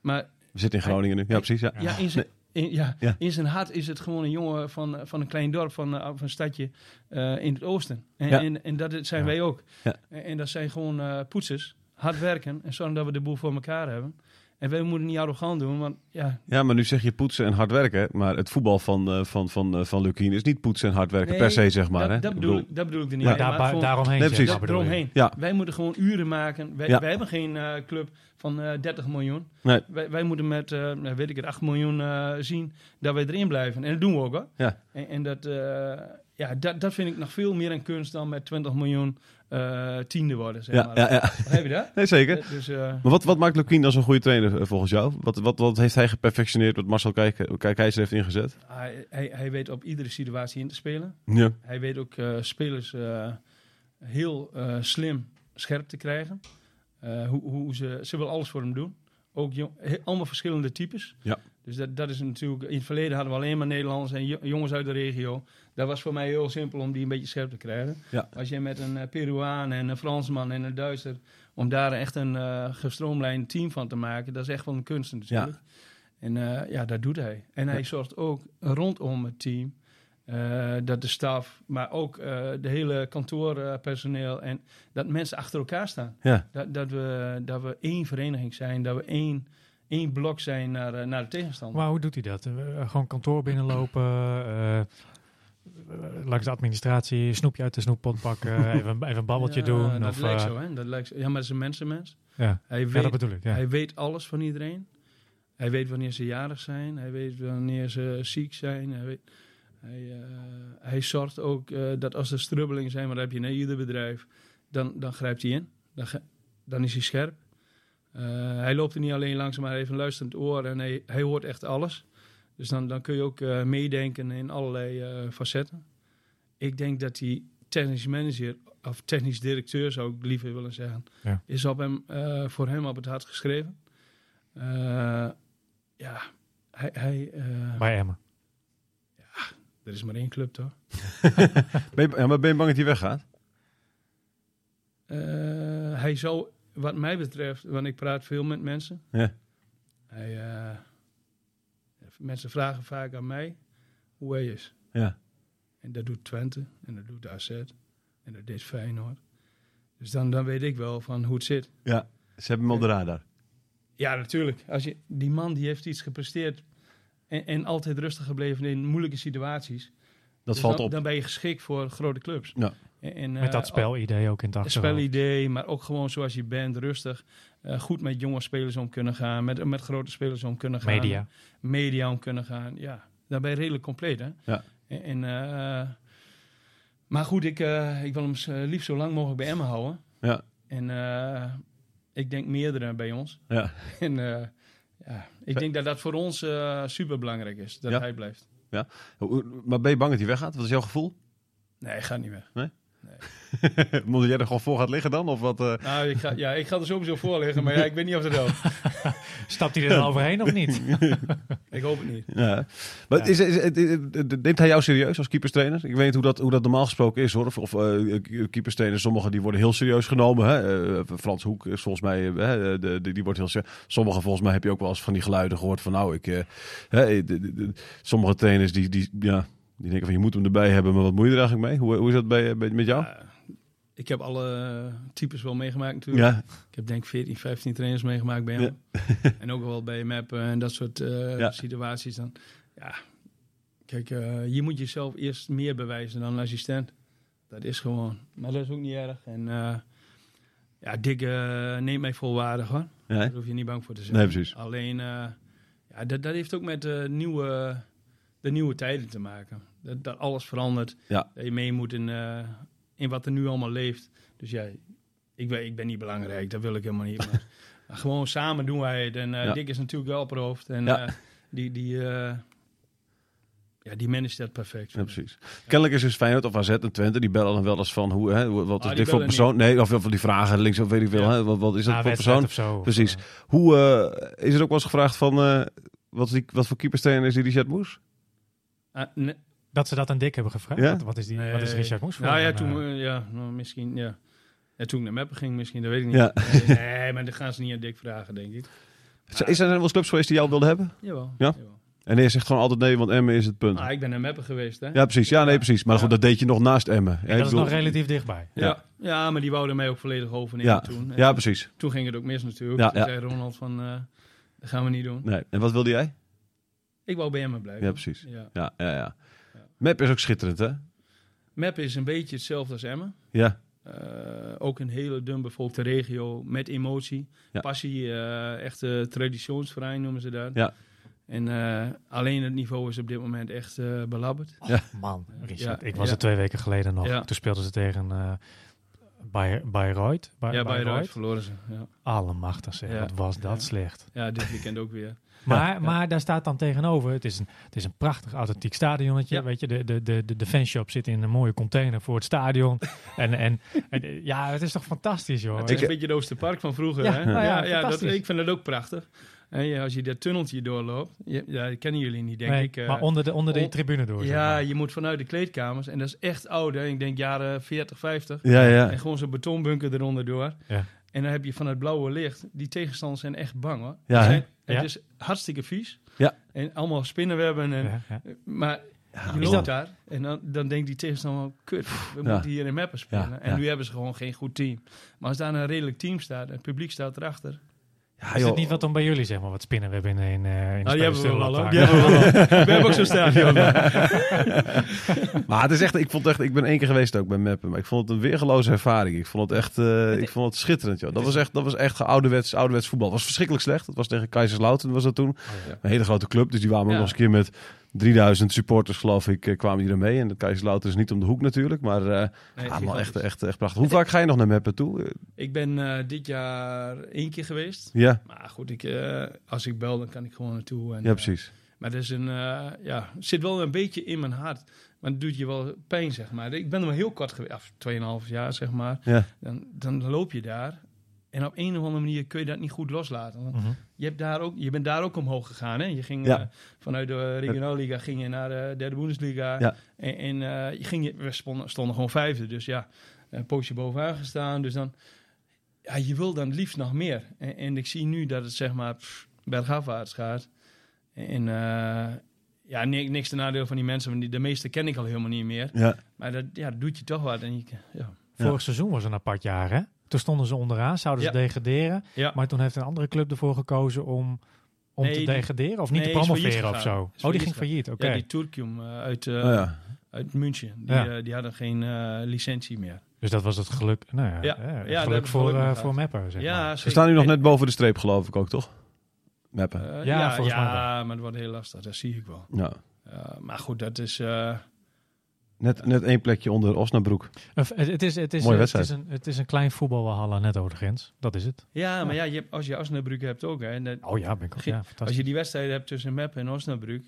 Maar We zitten in Groningen nu. Ja, precies. Ja. ja, in zijn, in, ja, Ja. in zijn hart is het gewoon een jongen van, van een klein dorp, van, eh, van een stadje eh, in het oosten. En, Ja. en, en dat zijn Ja. wij ook. En dat zijn gewoon eh, poetsers, hard werken en zorgen dat we de boel voor elkaar hebben. En wij moeten niet arrogant doen, want ja, Ja, maar nu zeg je poetsen en hard werken. Maar het voetbal van, eh, van, van, eh, van Lukien is niet poetsen en hard werken Nee, per se, zeg maar. dat, hè? dat, Ik bedoel, ik, dat bedoel ik er niet Ja. Daar, maar gewoon daaromheen. Nee, dat eromheen. Ja. Wij moeten gewoon uren maken. Wij, Ja. wij hebben geen eh, club van eh 30 miljoen. Nee. Wij, wij moeten met, eh, nou, weet ik het, 8 miljoen eh, zien dat wij erin blijven. En dat doen we ook hoor. Ja. En, en dat, eh, ja, dat, dat vind ik nog veel meer een kunst dan met 20 miljoen eh, tiende worden. Zeg Ja, maar. ja, ja. Begrijp je dat? Nee, zeker. Eh, Dus, eh, Maar wat, wat maakt Lukien dan zo'n goede trainer volgens jou? Wat, wat, wat heeft hij geperfectioneerd wat Marcel Keizer heeft ingezet? hij, hij, hij weet op iedere situatie in te spelen. Ja. Hij weet ook spelers heel slim scherp te krijgen. Hoe, hoe ze, ze wil alles voor hem doen. Ook jong, he- allemaal verschillende types. Ja. Dus dat, dat is natuurlijk... In het verleden hadden we alleen maar Nederlanders en jo- jongens uit de regio. Dat was voor mij heel simpel om die een beetje scherp te krijgen. Ja. Als je met een eh, Peruaan en een Fransman en een Duitser... om daar echt een eh gestroomlijnd team van te maken... dat is echt wel een kunst natuurlijk. En eh, ja, dat doet hij. En hij Ja. zorgt ook rondom het team... dat de staf, maar ook eh, de hele kantoorpersoneel... en dat mensen achter elkaar staan. Ja. Dat, dat, we, dat we één vereniging zijn, dat we één, één blok zijn naar, eh, naar de tegenstander. Maar hoe doet hij dat? Eh, gewoon kantoor binnenlopen, eh, eh, langs de administratie, snoepje uit de snoeppot pakken, even, even een babbeltje Ja, doen. Dat of, lijkt eh, zo, hè? Dat lijkt zo. Ja, maar dat is een mensenmens. Ja. Hij ja, weet, dat bedoel ik. Ja. hij weet alles van iedereen. Hij weet wanneer ze jarig zijn. Hij weet wanneer ze ziek zijn. Hij, weet, hij, eh, hij zorgt ook eh, dat als er strubbelingen zijn, maar dat heb je in ieder bedrijf, dan, dan grijpt hij in. Dan, dan is hij scherp. Eh, hij loopt er niet alleen langs, maar hij heeft een luisterend oor en hij, hij hoort echt alles. Dus dan, dan kun je ook eh, meedenken in allerlei eh, facetten. Ik denk dat die technisch manager, of technisch directeur zou ik liever willen zeggen, Ja. is op hem, eh, voor hem op het hart geschreven. Eh, ja, hij, hij, eh, Bij Emmen. er is maar één club toch? Ben je, ja, maar ben je bang dat hij weggaat? Eh, hij zou, wat mij betreft, want ik praat veel met mensen. Ja. Hij, eh, mensen vragen vaak aan mij hoe hij is. Ja. En dat doet Twente en dat doet AZ en dat deed Feyenoord. Dus dan, dan weet ik wel van hoe het zit. Ja. Ze hebben hem op de radar. Ja, natuurlijk. Als je, die man die heeft iets gepresteerd en, en altijd rustig gebleven in moeilijke situaties. Dat Dus valt dan, op. Dan ben je geschikt voor grote clubs. Ja. En, Met eh, dat spelidee ook in het achterhoofd. spelidee, maar ook gewoon zoals je bent, rustig. eh, goed met jonge spelers om kunnen gaan, met, met grote spelers om kunnen gaan. Media. Media om kunnen gaan, ja. Je redelijk compleet, hè? Ja. En, en, eh, maar goed, ik, eh, ik wil hem eh, liefst zo lang mogelijk bij Emmen houden. Ja. En eh, ik denk meerdere bij ons. Ja. En eh, ja, ik denk dat dat voor ons eh super belangrijk is, dat Ja. hij blijft. Hoe- Maar ben je bang dat hij weggaat? Wat is jouw gevoel? Nee, hij gaat niet weg. Moet jij er gewoon voor gaat liggen dan? Of wat? eh? Nou, ik ga, ja, ik ga er sowieso voor liggen, maar ja, ik weet niet of het helpt. Stapt hij er dan overheen of niet? Ik hoop het niet. Ja. Maar Ja. Is, is, is- is- neemt hij jou serieus als keeperstrainer? Ik weet niet hoe dat, hoe dat normaal gesproken is hoor. Of, of eh, keeperstrainers, sommigen die worden heel serieus genomen. Hè? Eh, Frans Hoek is volgens mij, hè, de, de- die wordt heel serieus. Sommigen volgens mij heb je ook wel eens van die geluiden gehoord van nou, ik, eh, hè, de- de- de- sommige trainers die, die, ja, die denken van je moet hem erbij hebben, maar wat moet je er eigenlijk mee? Hoe, hoe is dat bij, bij, met jou? Ja, ik heb alle eh, types wel meegemaakt natuurlijk. Ja, Ik heb denk ik 14, 15 trainers meegemaakt bij hem. en ook wel bij MAP en dat soort eh, Ja. situaties. Dan, ja, kijk, eh, je moet jezelf eerst meer bewijzen dan een assistent. Dat is gewoon. Maar dat is ook niet erg. En eh, ja, Dick eh, neemt mij volwaardig hoor. Daar hoef je niet bang voor te zijn. Nee, precies. Alleen, eh, ja, dat, dat heeft ook met nieuwe, de nieuwe tijden te maken. Dat, dat alles verandert. Ja. Dat je mee moet in, eh, in wat er nu allemaal leeft. Dus ja, ik ben, ik ben niet belangrijk. Dat wil ik helemaal niet. Maar, gewoon samen doen wij het. En eh, Ja. Dick is natuurlijk wel op het hoofd. En Ja. eh, die, die, eh, ja, die managt dat perfect. Ja, precies. Kennelijk is dus Feyenoord of AZ en Twente, die bellen dan wel eens van hoe, hè, wat is Ah, die dit voor persoon? Nee, of, of die vragen links of weet ik veel, Ja. hè, wat, wat is dat voor persoon? of zo. Precies. Of, Hoe is er ook wel eens gevraagd van eh, wat, is die, wat voor keeperstrainer is die Richard Moes? Ah, nee, dat ze dat aan Dick hebben gevraagd. Ja? Wat, wat is, die, wat is. Richard Moes voor? Nou ja, toen, eh, eh, ja, nou, misschien, ja. ja. Toen ik naar Meppen ging, misschien, dat weet ik niet. Ja. Nee, nee, maar dan gaan ze niet aan Dick vragen, denk ik. Is is er wel eens clubs geweest die jou wilden hebben? Jawel. Ja? jawel. En hij zegt gewoon altijd nee, want Emmen is het punt. Ah, ik ben naar Meppen geweest, hè? Ja, precies. Ja, nee, precies. Maar Ja. goed, dat deed je nog naast Emmen. Ja, dat is bedoel- nog relatief dichtbij. Ja. Ja. Ja. maar die wouden mij ook volledig overnemen Ja. toen. En Ja, precies. Toen ging het ook mis natuurlijk. Ja, toen ja. zei Ronald van, eh, dat gaan we niet doen. Nee. En wat wilde jij? Ik wou bij Emmen blijven. Ja, precies. Ja, ja. Ja. Map is ook schitterend, hè? Meppen is een beetje hetzelfde als Emmen. Ja. Eh, ook een hele dunbevolkte regio met emotie, Ja. passie, eh echte traditionsverein noemen ze dat. Ja. En eh, alleen het niveau is op dit moment echt eh, belabberd. Man, Richard. Ja, ik was ja. er twee weken geleden nog. Ja. Toen speelden ze tegen eh, Bij Bayreuth. Bij, ja, Bayreuth. Verloren ze. Ja. Allemachtig zeg, Ja. wat was dat Ja. slecht. ja, dit weekend ook weer. Maar, maar daar staat dan tegenover, het is een, het is een prachtig authentiek stadionnetje. Ja. Weet je, de, de, de, de, de fanshop zit in een mooie container voor het stadion. en, en, en, ja, het is toch fantastisch, joh. Het is Ik- een beetje het Oosterpark van vroeger. Ja, hè? nou ja, ja, ja, dat, fantastisch. ik vind dat ook prachtig. En ja, als je dat tunneltje doorloopt, ja, ja, dat kennen jullie niet, denk Nee, ik. eh. maar onder de, onder de on- tribune door. zeg ja, maar. je moet vanuit de kleedkamers. En dat is echt oud, hè? Ik denk jaren 40, 50. Ja, ja. En gewoon zo'n betonbunker eronder door. Ja. En dan heb je van het blauwe licht. Die tegenstanders zijn echt bang, hoor. Ja, het Ja. is hartstikke vies. Ja. En allemaal spinnenwebben. En. Maar je loopt daar en dan, dan denkt die tegenstander, kut, we moeten hier in Meppen spelen. En nu hebben ze gewoon geen goed team. Maar als daar een redelijk team staat en het publiek staat erachter. Ja, Is het niet wat om bij jullie, zeg maar, wat spinnen we hebben in, in, eh, in de Nou, die hebben we wel al. spelerstudio hoor. Die hebben we wel. We hebben ook zo'n stadion. Maar het is echt, ik vond het echt, ik ben één keer geweest ook bij Meppen, maar ik vond het een weergeloze ervaring. Ik vond het echt, eh, ik vond het schitterend, joh. Dat was echt, dat was echt ouderwets, ouderwets voetbal. Het was verschrikkelijk slecht. Het was tegen Kaiserslautern was dat toen. ja. Een hele grote club, dus die waren ook Ja. nog eens een keer met 3000 supporters, geloof ik, eh, kwamen die er mee. En de Kaiserslautern is niet om de hoek natuurlijk, maar eh Nee, echt, echt, echt prachtig. Hoe vaak ga je nog naar Meppen toe? Ik ben eh, dit jaar één keer geweest. Ja, Maar goed, ik, als ik bel, dan kan ik gewoon naartoe. En, ja, precies. maar dat is een, ja, zit wel een beetje in mijn hart. Maar het doet je wel pijn, zeg maar. Ik ben er maar heel kort geweest, af 2,5 jaar, zeg maar. Ja. Dan, dan loop je daar. En op een of andere manier kun je dat niet goed loslaten. Want Mhm. je, hebt daar ook, je bent daar ook omhoog gegaan. Hè? Je ging Ja. eh, vanuit de regionalliga ging je naar de derde Bundesliga. Ja. En, en eh, je ging, je- we stonden, stonden gewoon vijfde. Dus ja, een poosje bovenaan gestaan. Dus dan, ja, je wil dan het liefst nog meer. En, en ik zie nu dat het zeg maar pff, bergafwaarts gaat. En eh, ja, ni- niks ten nadeel van die mensen. Want die, de meeste ken ik al helemaal niet meer. Ja, Maar dat, ja, dat doet je toch wat. En je, ja. Vorig seizoen was een apart jaar, hè? Toen stonden ze onderaan, zouden ze Ja. degraderen. Ja. Maar toen heeft een andere club ervoor gekozen om, om Nee, te degraderen of niet nee, te promoveren of zo. Is Oh, die ging failliet, oké. ja, die Turkium eh, uit, oh, ja. uit München. Die, Ja. eh, die hadden geen eh, licentie meer. Dus dat was het geluk, nou ja, Ja. Ja, geluk voor, geluk eh, gehad. voor Meppen, zeg ja, maar. Ze staan nu nog net boven de streep, geloof ik ook, toch? Meppen. Ja, ja, volgens mij ja, maar dat wordt heel lastig. Dat zie ik wel. ja. Eh, maar goed, dat is... Net, net één plekje onder f- Het, het is, het, is, Mooie het, is een, het is een klein voetbalwalhalla net over de grens. Dat is het. ja, maar ja, je als je Osnabrück hebt ook. Hè, en dat- Oh ja, ben ik ook. Ja, als je die wedstrijden hebt tussen Meppen en Osnabrück...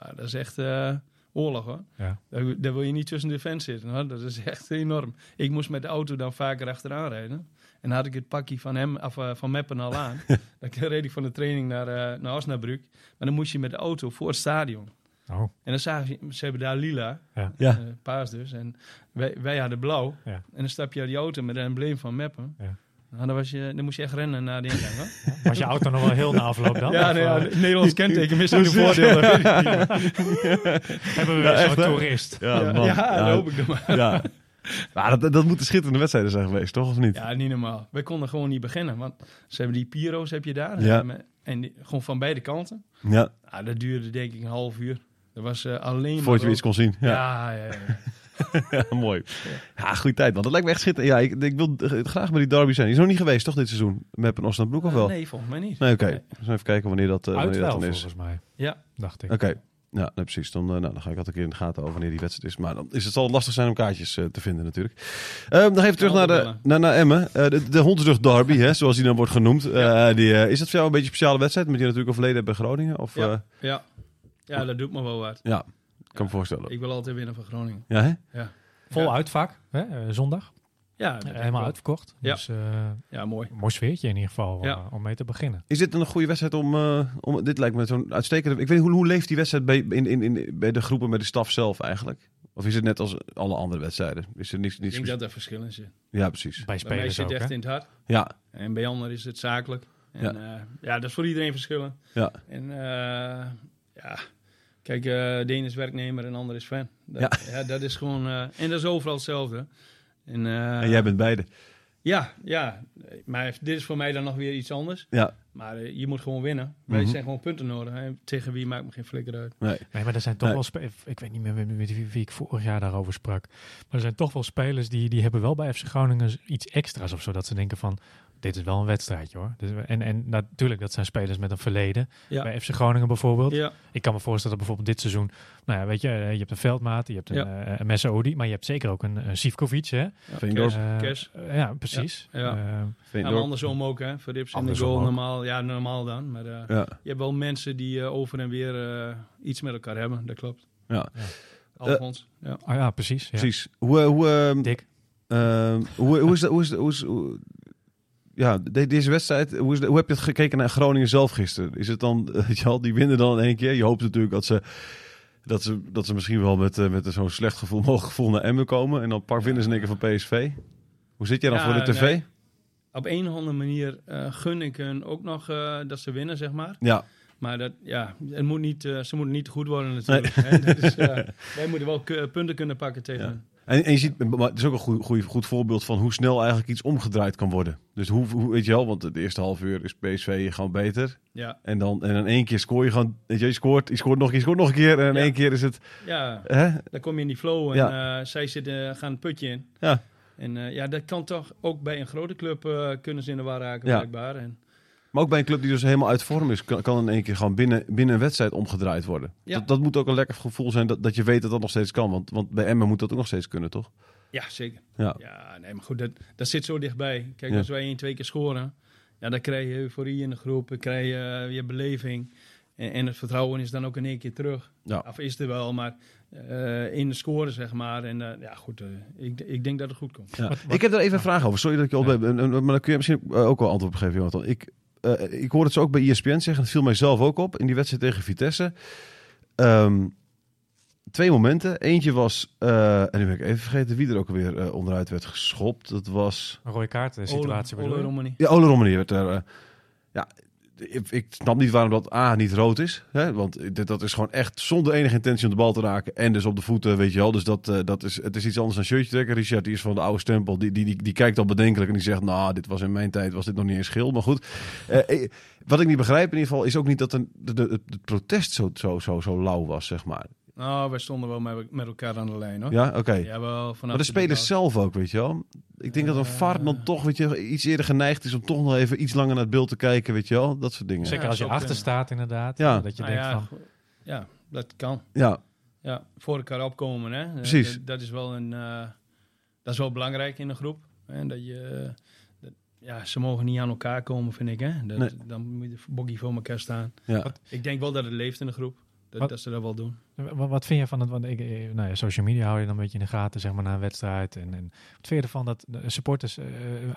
ja, dat is echt eh, oorlog hoor. Ja. Daar, daar wil je niet tussen de fans zitten. Hoor. Dat is echt enorm. Ik moest met de auto dan vaker achteraan rijden. En dan had ik het pakje van, hem, af, eh, van Meppen al aan. dan reed ik van de training naar, eh naar Osnabrück. Maar dan moest je met de auto voor het stadion. Oh, En dan zagen ze, ze hebben daar lila, ja. Ja. eh, paars dus. En wij, wij hadden blauw. Ja. En dan stap je uit die auto met een embleem van Meppen. Ja. Nou, dan, was je, dan moest je echt rennen naar de ingang. Hoor. Was je auto nog wel heel na afloop dan? Ja, nee, ja, eh, het Nederlands kenteken misschien een voordeel. dat weet ik niet. hebben we Ja, weer echt, zo'n toerist. Ja, Ja, man. ja, Ja. dat hoop ik dan maar. Ja. Maar dat, dat moeten schitterende wedstrijden zijn geweest, toch? Of niet? Ja, niet normaal. Wij konden gewoon niet beginnen. Want ze hebben die Piro's heb je daar. Ja. En, en die- gewoon van beide kanten. Ja, Ah, dat duurde denk ik een half uur. Dat was eh, alleen voordat je iets kon zien. Ja, Ja, ja, ja. Ja, mooi. Ja, goede tijd, man. Dat lijkt me echt schitterend. Ja, ik, ik wil eh, graag bij die derby zijn. Die is nog niet geweest, toch, dit seizoen? Met een Osnabrück of wel? Nee, volgens mij niet. Nee, oké. Nee. Dus even kijken wanneer dat, eh, wel, dan is. volgens mij. Ja. Dacht ik. Oké. Ja, nee, precies. Dan, eh, nou, dan ga ik altijd een keer in de gaten over wanneer die wedstrijd is. Maar dan is het zal lastig zijn om kaartjes eh, te vinden natuurlijk. Ehm nog even terug naar, de, naar, naar Emmen. Eh, de, de Hondsrug Derby, hè, zoals die dan wordt genoemd. Eh, die, eh, is dat voor jou een beetje een speciale wedstrijd? Met je natuurlijk al verleden bij Groningen? Of, Ja. eh, Ja. Ja, dat doet me wel wat. ja, ik kan me voorstellen. Ik wil altijd winnen van Groningen. Ja, hè? Vol Ja. uitvak, hè? eh, zondag. Ja, ik Helemaal uitverkocht. Ja. Dus eh, Ja, mooi. mooi sfeertje in ieder geval Ja. eh, om mee te beginnen. Is dit een goede wedstrijd om, eh, om... Dit lijkt me zo'n uitstekende... Ik weet niet, hoe, hoe leeft die wedstrijd bij, in, in, in, bij de groepen, met de staf zelf eigenlijk? Of is het net als alle andere wedstrijden? Is er niets... Ik denk dat er verschillen zitten. Ja, precies. Bij Bij mij spelers zit ook, echt hè? in het hart. Ja, En bij anderen is het zakelijk. En Ja. ja, ja dat is voor iedereen verschillen. ja. En eh, ja, kijk, eh de ene is werknemer en de ander is fan. Dat, ja. dat is gewoon... eh, en dat is overal hetzelfde. En, eh, En jij bent beide. Ja, ja. Maar dit is voor mij dan nog weer iets anders. Ja, Maar je moet gewoon winnen. Wij Mhm. zijn gewoon punten nodig. Hè. Tegen wie maakt me geen flikker uit. nee. Nee, maar er zijn toch Nee. wel spelers. Ik weet niet meer met, met wie, wie ik vorig jaar daarover sprak. Maar er zijn toch wel spelers die, die hebben wel bij FC Groningen iets extra's of zo. Dat ze denken van. Dit is wel een wedstrijdje hoor. Dus, en, en natuurlijk, dat zijn spelers met een verleden. Ja. Bij FC Groningen bijvoorbeeld. Ja, Ik kan me voorstellen dat bijvoorbeeld dit seizoen, nou ja, weet je, eh, je hebt een Veldmaat, je hebt een, Ja. een Messaoudi, maar je hebt zeker ook een, een Sivkovic, hè? Veendorp. Kes. eh, ja, precies. Ja, ja. Eh, Ja, andersom ook, hè. Verrips in de goal ook. normaal. Ja, normaal dan. Maar eh, Ja, je hebt wel mensen die over en weer eh, iets met elkaar hebben. Dat klopt. ja. Alfons. ja. ah ja, precies. Ja. precies. Hoe, hoe, ehm, Dick. ehm, hoe, hoe is dat? Hoe is, hoe is, hoe- ja, de- deze wedstrijd, hoe, is de- hoe heb je het gekeken naar Groningen zelf gisteren? Is het dan, weet je die winnen dan in één keer? Je hoopt natuurlijk dat ze, dat ze, dat ze misschien wel met, eh, met zo'n slecht gevoel, mogelijk gevoel naar Emmen komen. En dan pak winnen ze in één keer van PSV. Hoe zit jij dan Ja, voor de tv? nee. Op een of andere manier eh, gun ik hun ook nog eh, dat ze winnen, zeg maar. Ja, Maar dat, ja, het moet niet, ze moeten niet te goed worden natuurlijk. Hè? Dat is, eh, wij moeten wel punten kunnen pakken tegen Ja. En, en je ziet, maar het is ook een goed, goed, goed voorbeeld van hoe snel eigenlijk iets omgedraaid kan worden. Dus hoe, hoe weet je wel, want het eerste half uur is PSV gewoon beter. Ja, En dan en in één keer scoor je gewoon, weet je, je scoort, je scoort nog, je scoort nog een keer. En in Ja. één keer is het, ja, hè? dan kom je in die flow en Ja. eh, zij zitten, gaan het putje in. Ja. En eh, ja, dat kan toch ook bij een grote club eh, kunnen ze in de war raken, Ja. blijkbaar. En, Maar ook bij een club die dus helemaal uit vorm is, kan, kan in één keer gewoon binnen, binnen een wedstrijd omgedraaid worden. Ja. Dat, dat moet ook een lekker gevoel zijn dat, dat je weet dat dat nog steeds kan. Want, want bij Emmen moet dat ook nog steeds kunnen, toch? ja, zeker. Ja. Ja, nee, maar goed, dat, dat zit zo dichtbij. Kijk, Ja. als wij één, twee keer scoren, ja, dan krijg je euforie in de groep, dan krijg je eh, weer beleving. En, en het vertrouwen is dan ook in één keer terug. Ja. Of is er wel, maar eh, in de scoren, zeg maar. En eh, ja, goed, eh, ik, ik denk dat het goed komt. Ja. Wat- wat- ik heb daar even een vraag over. Sorry dat ik je op Ja. heb. En- en- Maar dan kun je misschien ook wel antwoord op geven, Jonathan. Ik, eh, ik hoorde het zo ook bij ESPN zeggen. Het viel mij zelf ook op in die wedstrijd tegen Vitesse. Ehm, twee momenten. Eentje was, eh, en nu ben ik even vergeten wie er ook alweer eh, onderuit werd geschopt. Dat was... Een rode kaart situatie Ole, bedoel Ole? Romani. Ja, Ole Romani werd er... eh, ja, ik, snap niet waarom dat A niet rood is. Hè? Want dat is gewoon echt zonder enige intentie om de bal te raken. En dus op de voeten, weet je wel. Dus dat, eh, dat is, het is iets anders dan shirtje trekken. Richard, die is van de oude stempel. Die, die, die, die kijkt al bedenkelijk en die zegt... Nou, dit was in mijn tijd, was dit nog niet eens geel. Maar goed. Eh, eh, wat ik niet begrijp in ieder geval... is ook niet dat een, het protest zo, zo, zo, zo lauw was, zeg maar. Nou, wij stonden wel met, met elkaar aan de lijn, hoor. Ja, oké. Ja, wel vanaf Maar de spelers zelf ook, weet je wel. Ik denk dat een Eh. VAR dan toch, weet je, iets eerder geneigd is om toch nog even iets langer naar het beeld te kijken, weet je wel. Dat soort dingen. Zeker Ja, als je achter kunnen. staat inderdaad. Ja. eh, Dat je Nou denkt ja, van, ja, dat kan. Ja, Ja, voor elkaar opkomen, hè. Eh, Precies. Dat, dat is wel een... eh, dat is wel belangrijk in een groep. Hè? Dat je... dat- ja, ze mogen niet aan elkaar komen, vind ik, hè. Dat, Nee. Dan moet je boggy voor elkaar staan. ja. Ik denk wel dat het leeft in de groep. Dat, Wat- dat ze dat wel doen. Wat, wat vind je van het? Want ik, eh, nou ja, social media hou je dan een beetje in de gaten, zeg maar, na een wedstrijd. En, en wat vind je ervan dat de supporters eh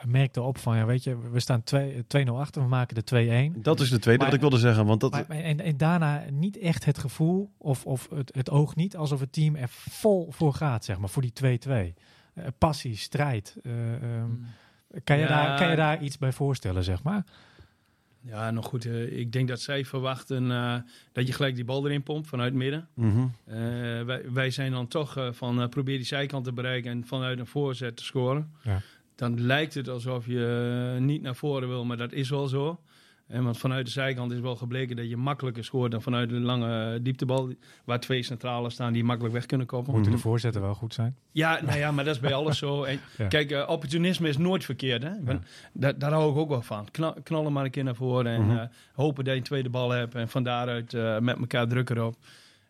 merkten op van, ja, weet je, we staan 2 2-0 achter, we maken de 2-1. Dat is de tweede Maar- wat ik wilde zeggen, want dat... Maar, en, en daarna niet echt het gevoel, of, of het, het oog niet, alsof het team er vol voor gaat, zeg maar, voor die 2-2. Eh, passie, strijd. eh, ehm, kan, je Ja. daar, kan je daar iets bij voorstellen, zeg maar? Ja, nog goed. eh, ik denk dat zij verwachten eh, dat je gelijk die bal erin pompt vanuit het midden. Mhm. Eh, wij, wij zijn dan toch van probeer die zijkant te bereiken en vanuit een voorzet te scoren. Ja. Dan lijkt het alsof je niet naar voren wil, maar dat is wel zo. En want vanuit de zijkant is wel gebleken dat je makkelijker scoort dan vanuit de lange dieptebal. Waar twee centralen staan die makkelijk weg kunnen koppen. Moeten Mhm. de voorzetten wel goed zijn? Ja, nou ja, maar dat is bij alles zo. En, Ja. Kijk, eh, opportunisme is nooit verkeerd. Hè? Daar, daar hou ik ook wel van. Knal, knallen maar een keer naar voren en Mhm. eh, hopen dat je een tweede bal hebt. En van daaruit eh, met elkaar druk erop.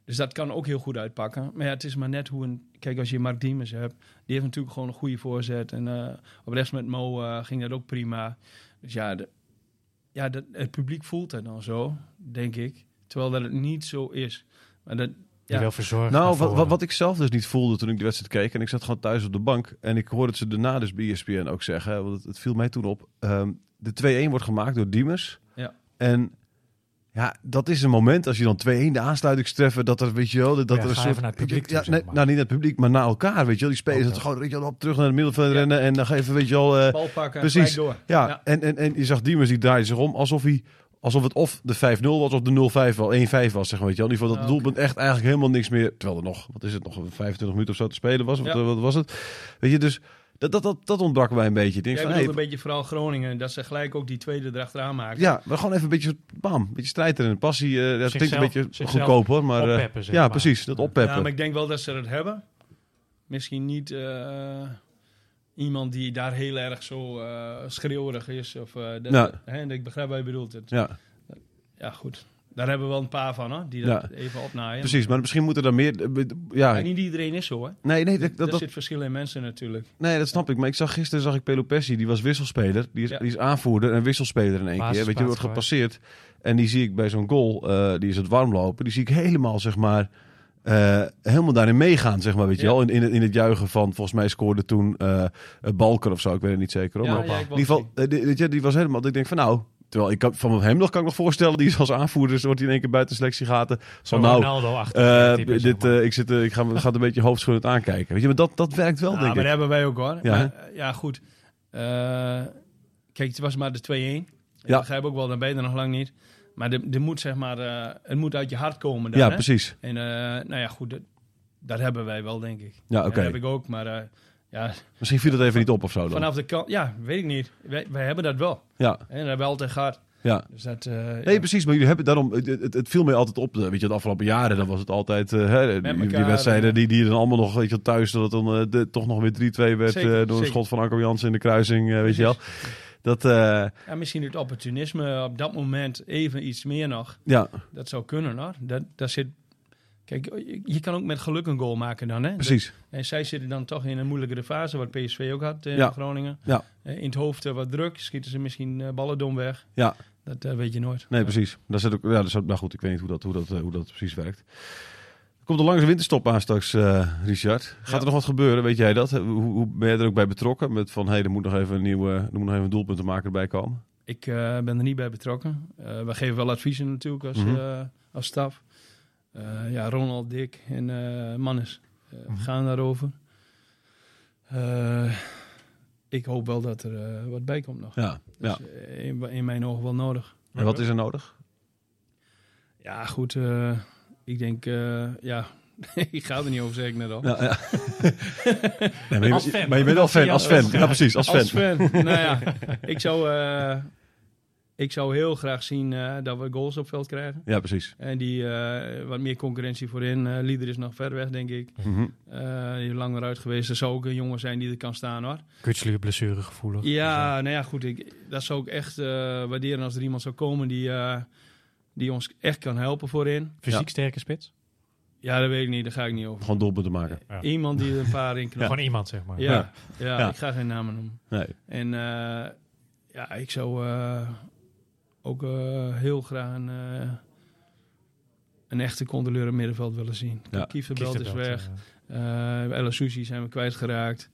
Dus dat kan ook heel goed uitpakken. Maar ja, het is maar net hoe een... Kijk, als je Mark Diemers hebt, die heeft natuurlijk gewoon een goede voorzet. En op rechts met Mo ging dat ook prima. Dus ja, de, ja dat, het publiek voelt het dan zo, denk ik. Terwijl dat het niet zo is. Maar dat, Je ja, wil verzorgen. naar Nou, wat, wat, wat ik zelf dus niet voelde toen ik de wedstrijd keek... en ik zat gewoon thuis op de bank... en ik hoorde het ze daarna dus bij ESPN ook zeggen... want het, het viel mij toen op. ehm, de 2-1 wordt gemaakt door Diemers. Ja. En ja, dat is een moment als je dan 2-1 de aansluitingstreffer... dat er, weet je wel... Dat Ja, er een soort, even naar het publiek toe, ja, zeg nee, maar. nou, niet naar het publiek, maar naar elkaar, weet je wel. Die spelers dat gewoon weet je wel, op, terug naar het middenveld Ja. rennen... en dan even, weet je wel... eh, bal pakken, precies. door. ja, Ja. En, en, en je zag Diemers, die draaide zich om alsof hij... Alsof het of de 5-0 was of de 0-5 wel 1-5 was, zeg maar. Weet je wel. In ieder geval dat het doelpunt echt eigenlijk helemaal niks meer... Terwijl er nog, wat is het, nog 25 minuten of zo te spelen was. Eh, wat was het? Weet je, dus dat, dat, dat, dat ontbrak mij een beetje. Ik denk Jij van, bedoelt hey, een beetje vooral Groningen, dat ze gelijk ook die tweede erachteraan maken. ja, maar gewoon even een beetje, bam, een beetje strijd erin. Passie, eh dat klinkt een beetje goedkoop hoor. Maar, eh, oppeppen, zeg ja, maar. precies, dat oppeppen. Ja, maar ik denk wel dat ze het hebben. Misschien niet... eh, iemand die daar heel erg zo eh schreeuwerig is. Of, eh, dat, Ja. hè, en ik begrijp wat je bedoelt. Het, Ja, ja, goed. Daar hebben we wel een paar van, hoor, die dat even opnaaien. precies. Maar misschien moeten er meer... Ja, Maar niet iedereen is zo, hè. nee, nee, dat, dat, zit verschil in mensen natuurlijk. nee, dat snap ik. Maar ik zag gisteren zag ik Pelopessi, die was wisselspeler. Die is, Ja. die is aanvoerder en wisselspeler in één keer. Weet je, wordt gepasseerd. En die zie ik bij zo'n goal, eh, die is het warm lopen. Die zie ik helemaal, zeg maar... eh, helemaal daarin meegaan, zeg maar, weet je wel. In, in, het, in het juichen van, volgens mij scoorde toen eh Balker of zo. Ik weet het niet zeker. hoor. Maar in ieder geval, die, weet je, die was helemaal... dat Ik denk van, nou... Terwijl ik kan, van hem nog kan ik nog voorstellen, die is als aanvoerder, dus wordt hij in één keer buiten selectie gaten. Van nou, Ronaldo achter. eh, dit, eh, ik, zit, ik ga, ga een beetje hoofdschuddend aankijken. Weet je, maar dat, dat werkt wel, Ja, denk maar ik. dat hebben wij ook, hoor. Ja, Maar, ja goed. Kijk, het was maar de 2-1. Ik Ja. begrijp ook wel, dan ben je er nog lang niet. Maar er, er moet, zeg maar, het moet uit je hart komen dan, Ja, hè? precies. En nou ja, goed, dat, dat hebben wij wel, denk ik. Ja, oké. Dat heb ik ook, maar ja, Misschien viel het even niet op of zo dan. vanaf de kant... Ja, weet ik niet. Wij, wij hebben dat wel. Ja, En dat hebben we altijd gehad. ja. Dus dat... eh, Nee, ja. precies. Maar jullie hebben daarom... Het, het, het viel mij altijd op. eh, Weet je, de afgelopen jaren, dan was het altijd... eh, hè, die, die elkaar, wedstrijden eh. die, die dan allemaal nog, weet je, wel, thuis... Dat het dan eh, de, toch nog weer 3-2 werd Zeker, eh, door een zeker. schot van Arco Jansen in de kruising, eh, weet je wel. Dat, eh, Ja, misschien het opportunisme op dat moment even iets meer nog. ja, Dat zou kunnen, hoor. Dat, dat zit... Kijk, je, je kan ook met geluk een goal maken dan, hè? precies. En zij zitten dan toch in een moeilijkere fase, wat PSV ook had eh, Ja. in Groningen. Ja. Eh, in het hoofd eh, wat druk, schieten ze misschien eh, ballen dom weg. Ja. Dat eh, weet je nooit. Nee, precies. Daar zit ook, ja, dat nou goed, ik weet niet hoe dat, hoe dat, eh, hoe dat precies werkt. Er komt een lange winterstop aan straks, eh, Richard. Gaat Ja. er nog wat gebeuren? Weet jij dat? Hoe, hoe ben je er ook bij betrokken? Met van, hey, er moet nog even een nieuwe, er moet nog even een doelpunt te maken erbij komen. Ik eh, ben er niet bij betrokken. Eh we geven wel adviezen natuurlijk als, eh, als staf. Eh, ja, Ronald, Dick en eh Mannes eh, Mhm. gaan daarover. Eh, ik hoop wel dat er eh, wat bij komt nog. Ja, ja. Dus, eh, in, in mijn ogen wel nodig. En wat is er nodig? Ja, goed. eh, ik denk, eh, ja, ik ga er niet over, zeg ik net al. Ja, ja. nee, maar, je, Als fan. maar je bent wel fan, als fan. Ja, precies, als fan. Als fan. nou ja, ik zou, eh, ik zou heel graag zien eh, dat we goals op veld krijgen. Ja, precies. En die eh, wat meer concurrentie voorin. Eh Lieder is nog ver weg, denk ik. Mhm. Eh, die is langer uit geweest. Er zou ook een jongen zijn die er kan staan, hoor. Kutselu blessuregevoelig. Ja, nou ja, goed. Ik, dat zou ik echt eh, waarderen als er iemand zou komen die, eh, die ons echt kan helpen voorin. Fysiek sterke spits. Ja, dat weet ik niet. Daar ga ik niet over. Gewoon doelpunten maken. Ja. Iemand die er een paar in knapt. Gewoon iemand, zeg maar. Ja, ja. Ja. ik ga geen namen noemen. Nee. En eh, ja, ik zou eh, ook eh, heel graag een, eh, een echte controleur in het middenveld willen zien. Ja. Kieferbelt is weg. eh, Uh, El Sushi zijn we kwijtgeraakt.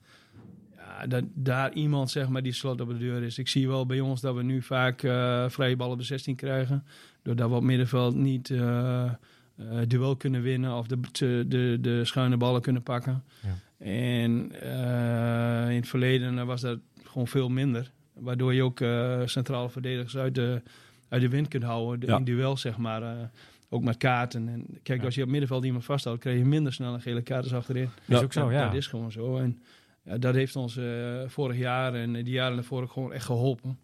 Ja, dat, daar iemand zeg maar, die slot op de deur is. Ik zie wel bij ons dat we nu vaak eh vrije ballen de 16 krijgen. Doordat we op middenveld niet eh, eh, duel kunnen winnen of de, de, de, de schuine ballen kunnen pakken. Ja. En eh, in het verleden was dat gewoon veel minder. Waardoor je ook eh, centrale verdedigers uit de, uit de wind kunt houden. De, Ja. In duel, zeg maar. eh, ook met kaarten. En kijk, Ja. als je op middenveld iemand vasthoudt, krijg je minder snel een gele kaart als achterin. Is Ja. ook zo, ja. Dat is gewoon zo. En ja, dat heeft ons eh, vorig jaar en die jaren daarvoor ook gewoon echt geholpen.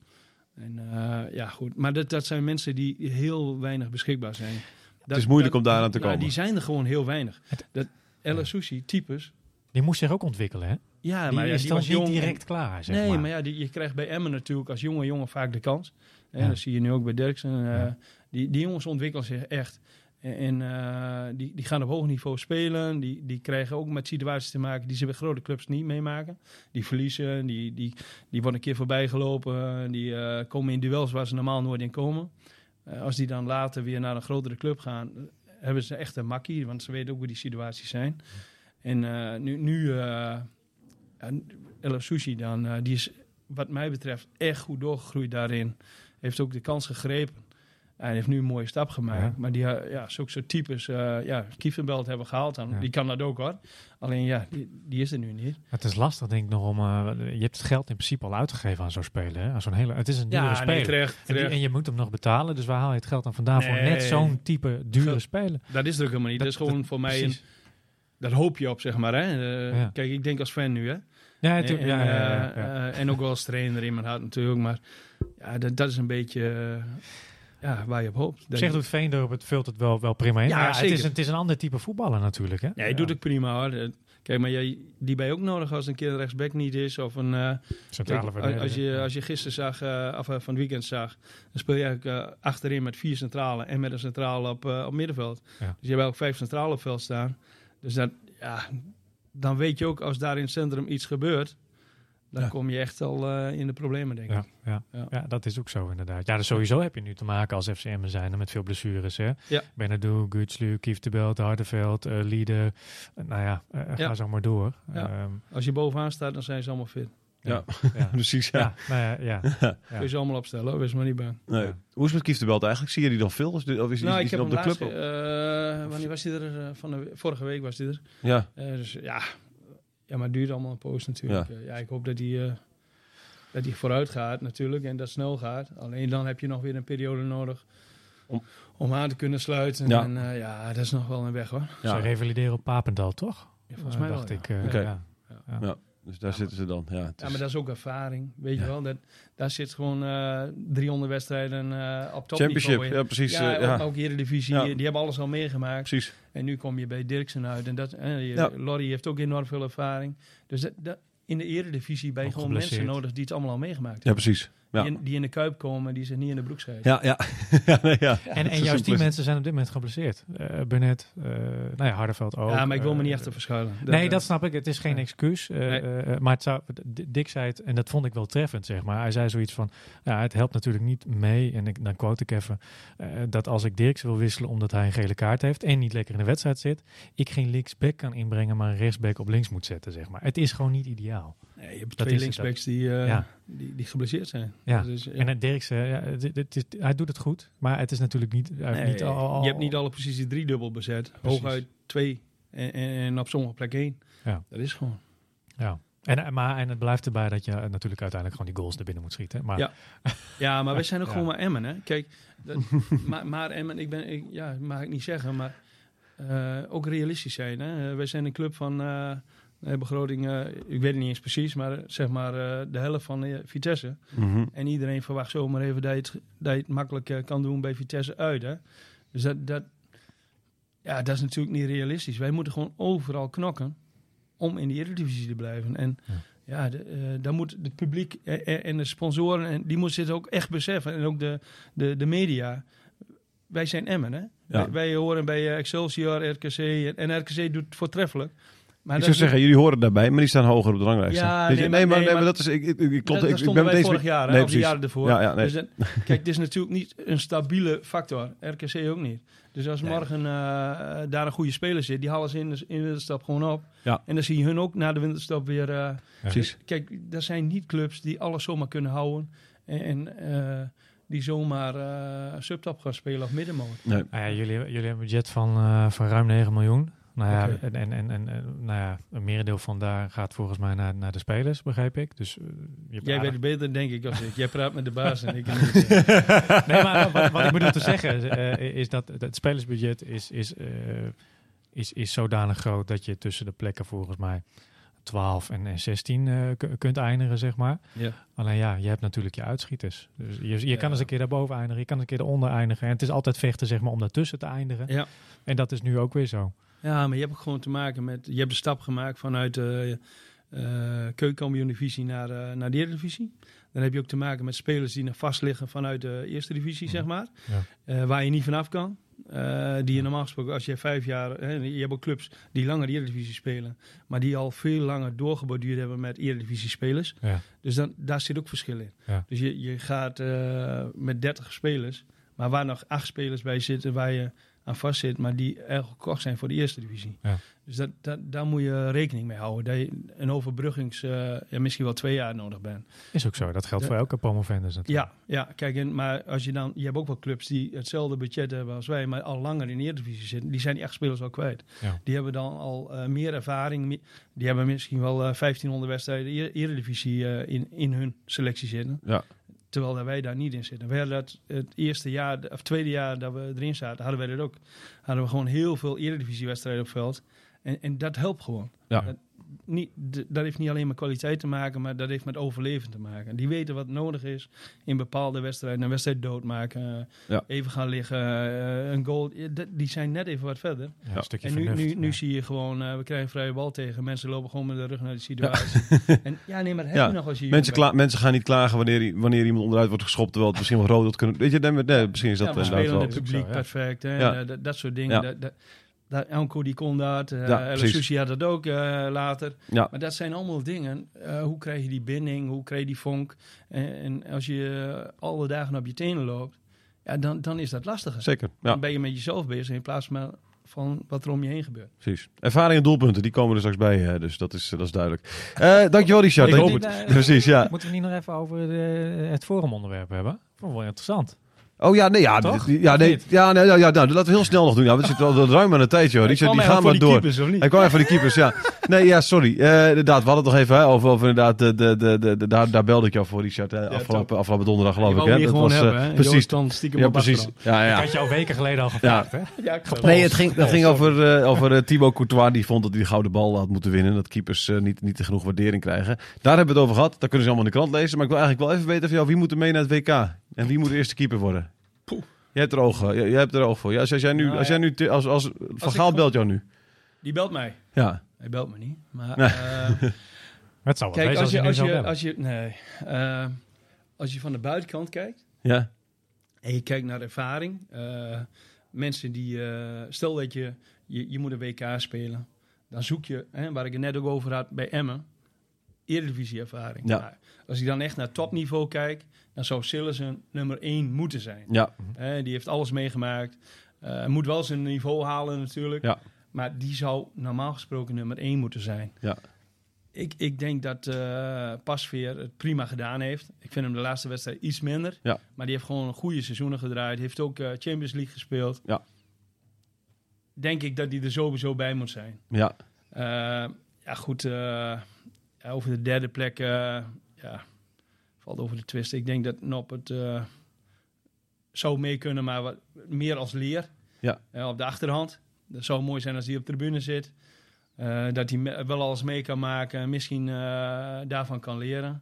En eh, ja, goed. Maar dat, dat zijn mensen die heel weinig beschikbaar zijn. Dat, is moeilijk dat- om daaraan te nou, komen. Die zijn er gewoon heel weinig. Dat El Sushi types. Die moest zich ook ontwikkelen, hè? Ja, die maar ja, is die was niet jong. en- direct klaar, zeg nee, maar. maar, ja, die, je krijgt bij Emmen natuurlijk als jonge jongen vaak de kans. En Ja. dat zie je nu ook bij Derksen. eh, die, die jongens ontwikkelen zich echt. En, eh, die, die gaan op hoog niveau spelen. Die, die krijgen ook met situaties te maken die ze bij grote clubs niet meemaken. Die verliezen, die, die, die worden een keer voorbij gelopen. Die eh, komen in duels waar ze normaal nooit in komen. Als die dan later weer naar een grotere club gaan, hebben ze echt een makkie. Want ze weten ook hoe die situaties zijn. En nu, nu en El Sushi dan, eh, die is wat mij betreft echt goed doorgegroeid daarin. Heeft ook de kans gegrepen. Hij heeft nu een mooie stap gemaakt. Ja. Maar die, eh, ja, zulke soort types, eh ja, hebben we gehaald. Dan. Ja. Die kan dat ook hoor. Alleen ja, die, die is er nu niet. Het is lastig, denk ik nog, om... je hebt het geld in principe al uitgegeven aan zo'n speler, hè? Aan zo'n hele... Het is een dure Ja, speler. nee, terecht, en, die- en je moet hem nog betalen, dus waar haal je het geld dan vandaan voor net zo'n type dure speler? Dat is er ook helemaal niet. Dat, is gewoon voor mij, een. Dat hoop je op zeg maar. Hè. Eh, Ja. Kijk, ik denk als fan nu hè. Ja, En, natuurlijk. Ja, ja, ja, eh, eh, en ook wel als trainer in mijn hart natuurlijk. Maar ja, dat, dat is een beetje ja, waar je op hoopt. Op zich doet Veendorp het vult het wel, wel prima in. Ja, maar het, is, een- het is een ander type voetballer natuurlijk, hè? Ja, hij doet het prima hoor. Kijk, maar jij, die ben je ook nodig als een keer rechtsback niet is. Of een, Centrale kijk, verdediger. als, je, als je gisteren zag, eh, of van het weekend zag, dan speel je eigenlijk achterin met vier centralen en met een centrale op, op middenveld. Ja. Dus je hebt ook vijf centralen op veld staan. Dus dat, ja, dan weet je ook als daar in het centrum iets gebeurt, dan Ja. kom je echt al eh, in de problemen, denk ik. Ja, ja, Ja. dat is ook zo inderdaad. Ja, dus sowieso heb je nu te maken als FCM zijn met veel blessures. Hè? Ja. Benadou, Gutslu, Kief de Belt, Hardeveld, eh Lieden. Eh, nou ja, ga zo maar door. Ehm, Als je bovenaan staat, dan zijn ze allemaal fit. Ja, ja. precies. Ja. ja, nou ja, ja. Kun je ze allemaal opstellen, hoor. wees maar niet bang. Nee. Ja. Hoe is het met Kief de Belt eigenlijk? Zie je die dan veel? Of is, die- of is, nou, is ik die heb op hem de laatst, club? eh, wanneer was hij er? eh, van de, vorige week was hij er. ja. Eh, dus ja, ja, maar het duurt allemaal een poos natuurlijk. Ja, ik hoop dat hij, eh, dat hij vooruit gaat natuurlijk en dat snel gaat. Alleen dan heb je nog weer een periode nodig Om- om, aan te kunnen sluiten. Ja. En ja, dat is nog wel een weg hoor. Ja. Ze revalideren op Papendal, toch? Ja, volgens mij dacht wel, ik. ja. eh, Oké. ja. Ja. Dus daar Ja, zitten ze dan. Ja, Ja, maar dat is ook ervaring, weet Ja. je wel. Dat, daar zit gewoon eh 300 wedstrijden eh op top Championship, ja precies. Ja, ja. ook, Eredivisie, Ja. die hebben alles al meegemaakt. precies. En nu kom je bij Dirksen uit. En dat, Ja. Lorry heeft ook enorm veel ervaring. Dus dat, dat- in de eredivisie ben je gewoon mensen nodig die het allemaal al meegemaakt Ja, hebben. precies. Ja. Die, in, die in de kuip komen, die zich niet in de broek scheiden. Ja, ja. ja, nee, ja. En, en juist die mensen zijn op dit moment geblesseerd. Eh Burnett, eh nou ja, Hardeveld ook. Ja, maar ik wil me eh, niet achter verschuilen. nee, eh, dat snap ik. Het is geen nee. excuus. Nee. maar het zou, D- Dick zei het, en dat vond ik wel treffend, zeg maar. Hij zei zoiets van, ja, het helpt natuurlijk niet mee, en ik, dan quote ik even, eh, dat als ik Dirks wil wisselen omdat hij een gele kaart heeft en niet lekker in de wedstrijd zit, ik geen linksback kan inbrengen, maar een rechtsback op links moet zetten, zeg maar. Het is gewoon niet ideaal. Nee, je hebt Dat twee linksbacks die, eh, Ja. die, die geblesseerd zijn. Ja. Dus, ja. En het eh, ja, het is- hij doet het goed, maar het is natuurlijk niet, Nee, niet al, al- je hebt niet alle posities drie dubbel bezet. Precies. Hooguit twee. En, en, op sommige plekken één. Ja. Dat is gewoon. Ja. En, eh, maar, en het blijft erbij dat je eh, natuurlijk uiteindelijk gewoon die goals naar binnen moet schieten. Maar Ja. Ja, maar wij zijn ook Ja. gewoon maar Emmen, hè. Kijk, dat, maar, maar Emmen, ik ben, ik, ja, mag ik niet zeggen, maar eh, ook realistisch zijn, hè. Eh, wij zijn een club van eh, eh, begroting, eh, ik weet het niet eens precies, maar eh, zeg maar de helft van Vitesse. Mhm. En iedereen verwacht zomaar even dat je het, dat je het makkelijk kan doen bij Vitesse uit, hè. Dus dat, dat, ja, dat is natuurlijk niet realistisch. Wij moeten gewoon overal knokken om in die Eredivisie te blijven. En Ja. ja, de, dan moet het publiek en de sponsoren, en die moeten zich ook echt beseffen. En ook de, de, de media. Wij zijn Emmen, hè? Wij, wij horen bij Excelsior, RKC. En, en RKC doet het voortreffelijk. Maar Ik dat zou is- zeggen, jullie horen daarbij, maar die staan hoger op de ranglijst. Ja, nee, nee, maar- maar, nee, maar dat is... Ik, ik, ik, klopt, dat, ik, dat ben meteen... vorig jaar, hè, Nee, of de jaren ervoor. Ja, ja, nee. Dus dat- kijk, dit is natuurlijk niet een stabiele factor. RKC ook niet. Dus als Nee. morgen eh, daar een goede speler zit, die halen ze in de, in de winterstap gewoon op. Ja. En dan zie je hun ook na de winterstap weer... eh, Precies. Kijk, er zijn niet clubs die alles zomaar kunnen houden. En, en, eh, die zomaar eh subtop gaan spelen of middenmoot. Nee. Nou ja, jullie, jullie hebben een budget van, eh, van ruim 9 miljoen. Nou ja, en, en, en, en, en, nou ja, een merendeel van daar gaat volgens mij naar, naar de spelers, begreep ik. Dus, eh, je Jij weet het beter, denk ik, als ik. Jij praat met de baas en ik niet. eh. Nee, maar wat, wat ik bedoel te zeggen eh, is dat het spelersbudget is, is, eh, is, is zodanig groot dat je tussen de plekken volgens mij 12 en, en 16 eh, k- kunt eindigen, zeg maar. Ja. Alleen ja, je hebt natuurlijk je uitschieters. Dus je, je Ja. kan eens een keer daarboven eindigen, je kan eens een keer eronder eindigen. En het is altijd vechten, zeg maar, om daartussen te eindigen. Ja. En dat is nu ook weer zo. Ja, maar je hebt ook gewoon te maken met... Je hebt de stap gemaakt vanuit de eh keukenkampioen-divisie naar, eh, naar de Eredivisie. Dan heb je ook te maken met spelers die nog vast liggen vanuit de eerste divisie, zeg maar. Ja. Eh, waar je niet vanaf kan. Eh, die je normaal gesproken, als je vijf jaar... Hè, je hebt ook clubs die langer de Eredivisie spelen. Maar die al veel langer doorgeborduurd hebben met Eredivisie spelers. Ja. Dus dan, daar zit ook verschil in. Ja. Dus je, je gaat eh, met 30 spelers, maar waar nog acht spelers bij zitten waar je aan vast zit, maar die erg gekocht zijn voor de eerste divisie. Ja. Dus dat, dat, daar moet je rekening mee houden. Dat je een overbruggings, eh, ja, misschien wel twee jaar nodig bent. Is ook zo. Dat geldt voor elke promovendus natuurlijk. Ja, ja kijk, en, maar als je dan, je hebt ook wel clubs die hetzelfde budget hebben als wij, maar al langer in de Eredivisie zitten. Die zijn die echt spelers al kwijt. Ja. Die hebben dan al eh, meer ervaring. me- Die hebben misschien wel eh 1500 wedstrijden E- Eredivisie eh, in, in hun selectie zitten. Ja. Terwijl dat wij daar niet in zitten. We hadden dat het eerste jaar, of tweede jaar dat we erin zaten, hadden wij dat ook. Hadden we gewoon heel veel Eredivisie wedstrijden op veld. En, en dat helpt gewoon. Ja. Dat, niet, dat heeft niet alleen met kwaliteit te maken, maar dat heeft met overleven te maken. Die weten wat nodig is in bepaalde wedstrijden. Een wedstrijd doodmaken, Ja. even gaan liggen, eh, een goal. Die zijn net even wat verder. Ja, een stukje En nu, vernuft, nu, nu ja. zie je gewoon, eh, we krijgen een vrije bal tegen. Mensen lopen gewoon met de rug naar de situatie. En ja, nee, maar heb Ja, je nog als je Mensen, kla- mensen gaan niet klagen wanneer, wanneer iemand onderuit wordt geschopt, terwijl het misschien wel rood had kunnen... Weet je, nee, misschien is dat ja, we inderdaad spelen wel... het publiek perfect. Hè? Ja. Dat, dat, dat soort dingen. Ja. Dat, dat, dat, Anko die kon dat. eh Ja. Sushi had dat ook eh, later. Ja. Maar dat zijn allemaal dingen. eh, hoe krijg je die binding? Hoe krijg je die vonk? En, en als je alle dagen op je tenen loopt, ja, dan, dan is dat lastiger. Zeker, ja, Dan ben je met jezelf bezig in plaats van, van wat er om je heen gebeurt. precies. Ervaring en doelpunten, die komen er straks bij, hè, dus dat is, dat is duidelijk. Eh dankjewel, Richard. Ik hoop het. Precies, ja. Moeten we niet nog even over de, het forumonderwerp hebben? Vond ik wel interessant. Oh ja, nee, ja, Toch? ja, nee, ja, nee, ja, ja, nou, laten we heel snel nog doen. Ja, we zitten al ruim aan de tijd, joh. Richard, die gaan maar door. Hij kwam even voor de keepers, ja. Nee, ja, sorry. Eh, inderdaad, we hadden het nog even hè, over, over inderdaad, de, de, de, de, de- daar, daar belde ik jou voor, Richard. hè, afgelopen, afgelopen donderdag, geloof Je ik. wou Hè? Dat gewoon was, eh, hebben. hè? precies. Dan stiekem Ja, precies. achterhand. Ja, Ik ja. had jou weken geleden al gevraagd, hè? Ja, Nee, het. ging, het ging over, eh, over Thibaut Courtois. Die vond dat hij de gouden bal had moeten winnen. Dat keepers niet, niet genoeg waardering krijgen. Daar hebben we het over gehad. Daar kunnen ze allemaal in de krant lezen. Maar ik wil eigenlijk wel even weten van jou. Wie moet er mee naar het WK? En wie moet de eerste keeper worden? Poeh. Jij hebt er oog, eh, jij, jij hebt er oog voor. Ja, als, als jij nu, Nou, als jij ja. nu, te- als, als, Van Gaal belt jou nu. Die belt mij. Ja. Hij belt me niet. Maar Nee. eh, Het zou wel kijk, als je, als je, als je, nee, Eh, als je van de buitenkant kijkt Ja. en je kijkt naar ervaring, eh, mensen die, eh, stel dat je, je, je moet een WK spelen, dan zoek je, hè, waar ik het net ook over had bij Emmen, Eredivisie-ervaring. Ja. Nou, als ik dan echt naar topniveau kijk, dan zou Sillissen nummer 1 moeten zijn. Ja. Die heeft alles meegemaakt. Eh, moet wel zijn niveau halen natuurlijk. Ja. Maar die zou normaal gesproken nummer 1 moeten zijn. Ja. Ik, ik denk dat eh Pasveer het prima gedaan heeft. Ik vind hem de laatste wedstrijd iets minder. Ja. Maar die heeft gewoon een goede seizoenen gedraaid. Heeft ook eh, Champions League gespeeld. Ja. Denk ik dat hij er sowieso bij moet zijn. Ja. Ja, goed. over de derde plek. ja, valt over de twist. Ik denk dat Nop het eh, zou mee kunnen, maar wat meer als leer. Ja. Eh, op de achterhand. Dat zou mooi zijn als hij op de tribune zit. Eh, dat hij me- wel alles mee kan maken. en Misschien eh, daarvan kan leren.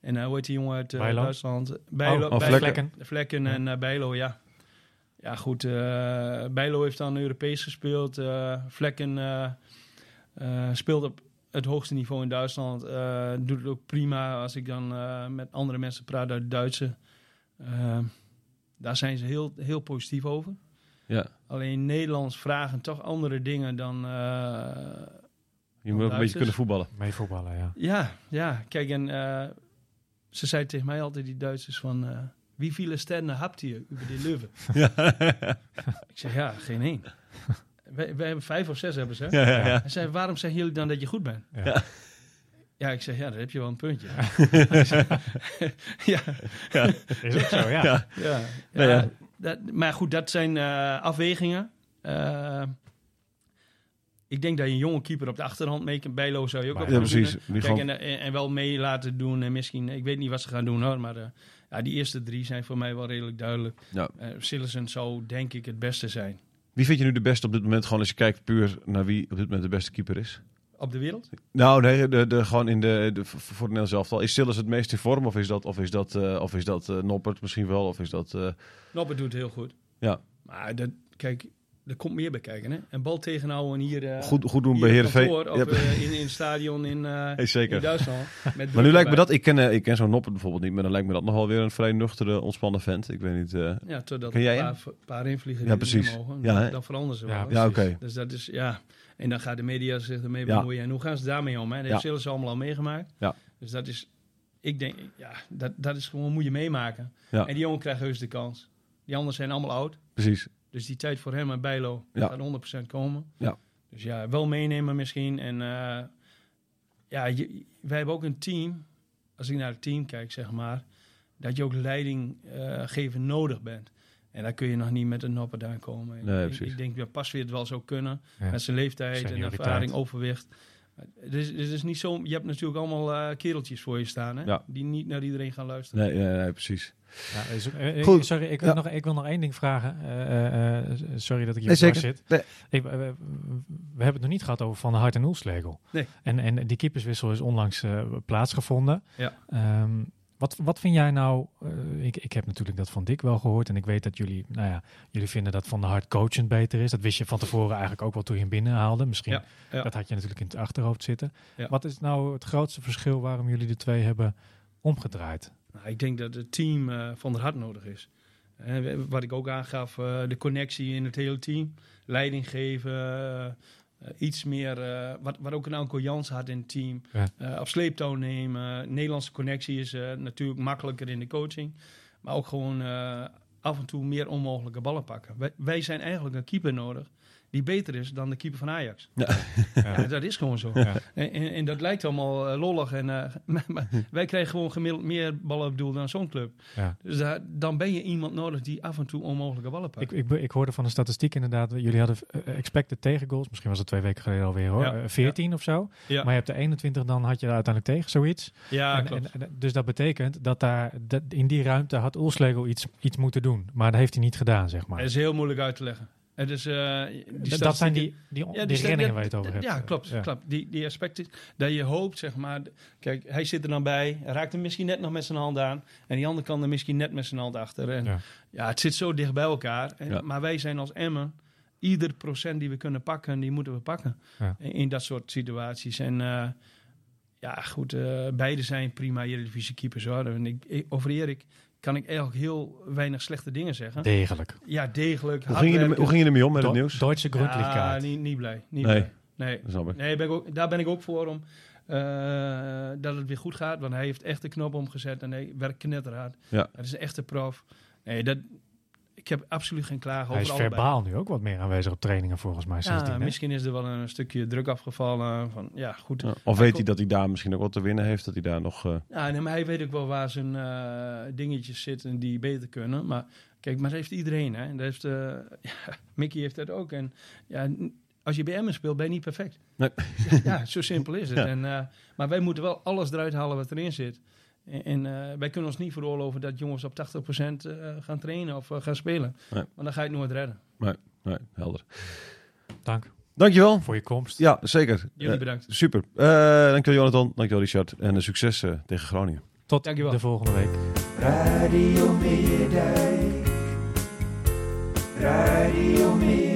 En hoe heet die jongen uit eh, Bijlo? Duitsland? Bijlo, Oh, oh, Bijlo- Vlekken. Vlekken en Bijlo, ja. Ja, goed. eh Bijlo heeft dan Europees gespeeld. eh Vlekken eh, eh, speelt op het hoogste niveau in Duitsland. eh, doet het ook prima als ik dan eh, met andere mensen praat uit Duitse. Eh, daar zijn ze heel, heel positief over. Ja. Alleen Nederlands vragen toch andere dingen dan... eh, Je moet ook een beetje kunnen voetballen. Mee voetballen, ja. ja, ja. Kijk, en eh, ze zei tegen mij altijd, die Duitsers, van... eh, wie viele sterren hebt hier over die Leuven? Ik zeg, ja, geen één. wij hebben vijf of zes hebben ze. Ja, ja, ja. Hij zei, waarom zeggen jullie dan dat je goed bent? Ja. Ja, ik zeg, ja, daar heb je wel een puntje. ja, Is ook zo, ja. Ja. ja. Nou ja. ja, Dat, maar goed, dat zijn eh, afwegingen. Eh, ik denk dat je een jonge keeper op de achterhand mee kan. Bijlo zou je ook op Ja, precies. Die Kijk, gewoon- en, en, en wel mee laten doen. En misschien, ik weet niet wat ze gaan doen hoor. Maar eh, ja, die eerste drie zijn voor mij wel redelijk duidelijk. Ja. Eh zou denk ik het beste zijn. Wie vind je nu de beste op dit moment? Gewoon als je kijkt puur naar wie op dit moment de beste keeper is. Op de wereld? Nou, nee, de, de, gewoon in de, de, voor het Nederlands elftal. Is Sillis het meest in vorm? Of is dat, of is dat, eh, of is dat eh, Noppert misschien wel? Of is dat... eh, Noppert doet het heel goed. Ja. Maar dat, kijk, er komt meer bij kijken. Hè? Een bal tegenhouden hier, eh goed, goed doen bij Heerenveen. Of eh, in, in het stadion in, eh, hey, in. Duitsland. Met Maar nu lijkt me dat... Ik ken, ik ken zo'n Noppert bijvoorbeeld niet. Maar dan lijkt me dat nogal weer een vrij nuchtere, ontspannen vent. Ik weet niet... eh, Ja, totdat Ken jij een paar, paar invliegen Ja, die precies. in mogen. Ja, dan, veranderen ze Ja, wel. ja, oké. Dus dat is, ja. En dan gaat de media zich ermee Ja. bemoeien. En hoe gaan ze daarmee om? Hè? Dat Ja. hebben ze allemaal al meegemaakt. Ja. Dus dat is, ik denk, ja, dat, dat is gewoon, moet je meemaken. Ja. En die jongen krijgt heus de kans. Die anderen zijn allemaal oud. Precies. Dus die tijd voor hem en Bijlo Ja. gaat 100% komen. Ja. Dus ja, wel meenemen misschien. En eh, ja, je, wij hebben ook een team. Als ik naar het team kijk, zeg maar. Dat je ook leiding eh, geven nodig bent. En daar kun je nog niet met een nopper aankomen. Nee, ik, denk dat pas weer het wel zou kunnen. Ja. Met zijn leeftijd en ervaring, overwicht. Het is, het is niet zo, je hebt natuurlijk allemaal eh, kereltjes voor je staan, hè? Ja. die niet naar iedereen gaan luisteren. Nee, nee, nee, precies. Ja, is eh, eh, Goed. Sorry, ik wil, Ja. nog, ik wil nog één ding vragen. Eh, eh, eh, sorry dat ik je Nee, zit. Nee. Ik, eh, we, we hebben het nog niet gehad over Van der Hart en Oelslegel. Nee. En, en die keeperswissel is onlangs eh, plaatsgevonden. Ja. Ehm, wat, wat vind jij nou... eh, ik, ik heb natuurlijk dat van Dick wel gehoord. En ik weet dat jullie... Nou ja, jullie vinden dat Van der Hart coachend beter is. Dat wist je van tevoren eigenlijk ook wel toen je hem binnenhaalde. Misschien, Ja, ja. dat had je natuurlijk in het achterhoofd zitten. Ja. Wat is nou het grootste verschil waarom jullie de twee hebben omgedraaid? Nou, ik denk dat het team eh, van der Hart nodig is. Eh, we- wat ik ook aangaf, eh, de connectie in het hele team. Leiding geven, eh, iets meer, eh, wat, wat ook een Anko Jans had in het team. Ja. Op sleeptouw nemen. Nederlandse connectie is natuurlijk makkelijker in de coaching. Maar ook gewoon af en toe meer onmogelijke ballen pakken. Wij, wij zijn eigenlijk een keeper nodig die beter is dan de keeper van Ajax. Ja, dat is gewoon zo. Ja. En, en, dat lijkt allemaal eh, lollig. En, eh, maar, maar wij krijgen gewoon gemiddeld meer ballen op doel dan zo'n club. Ja. Dus daar, dan ben je iemand nodig die af en toe onmogelijke ballen pakt. Ik, ik, ik hoorde van de statistiek inderdaad, jullie hadden eh, expected tegengoals, misschien was het twee weken geleden alweer hoor, Ja, eh, 14 of zo. ja, Maar je hebt de 21, dan had je er uiteindelijk tegen, zoiets. ja En- klopt. en, en- dus dat betekent dat daar, dat in die ruimte had Oelslegel iets, iets moeten doen. Maar dat heeft hij niet gedaan, zeg maar. Het is heel moeilijk uit te leggen. Het is, eh, die D- dat zijn die, die, Ja, die, die waar je het over hebt. Ja, klopt. ja. klopt. Die, die aspecten dat je hoopt, zeg maar. Kijk, hij zit er dan bij, raakt hem misschien net nog met zijn hand aan. En die andere kan er misschien net met zijn hand achter. En Ja. ja, het zit zo dicht bij elkaar. En, Ja. Maar wij zijn als Emmen, ieder procent die we kunnen pakken, die moeten we pakken. Ja. In, in dat soort situaties. En eh, ja, goed, eh, beide zijn prima Eredivisie keepers hoor. En ik, ik- over Erik kan ik eigenlijk heel weinig slechte dingen zeggen. Degelijk. Ja, degelijk. Hoe ging, je ermee, hoe ging je ermee om met het nieuws? Duitse Ja, Grundlichkeit. niet, niet blij. Niet Nee. blij. Nee. Nee, ben ik ook, daar ben ik ook voor om eh, dat het weer goed gaat. Want hij heeft echt de knop omgezet en hij werkt knetterhard. Ja. Dat is een echte prof. Nee, dat, ik heb absoluut geen klagen Hij is allebei. verbaal nu ook wat meer aanwezig op trainingen volgens mij. sindsdien, Ja, hè? misschien is er wel een stukje druk afgevallen. Van, ja, goed. Ja. Of weet hij dat hij daar misschien ook wat te winnen heeft? Dat hij daar nog... eh, Ja, nee, maar hij weet ook wel waar zijn eh, dingetjes zitten die beter kunnen. Maar kijk, maar dat heeft iedereen. Hè? Dat heeft, eh, ja, Mickey heeft dat ook. En ja, als je bij Emmen speelt, ben je niet perfect. Nee. Ja, zo simpel is het. Ja. En, eh, maar wij moeten wel alles eruit halen wat erin zit. En, en eh, wij kunnen ons niet veroorloven dat jongens op 80% eh, gaan trainen of eh, gaan spelen. Nee. Want dan ga je het nooit redden. nee, helder. Dank Dankjewel. voor je komst. Ja, zeker. Jullie bedankt. super. Eh dankjewel Jonathan. Dankjewel Richard. En succes tegen Groningen. Tot Dankjewel. de volgende week. Radio Meerdijk. Radio Meerdijk.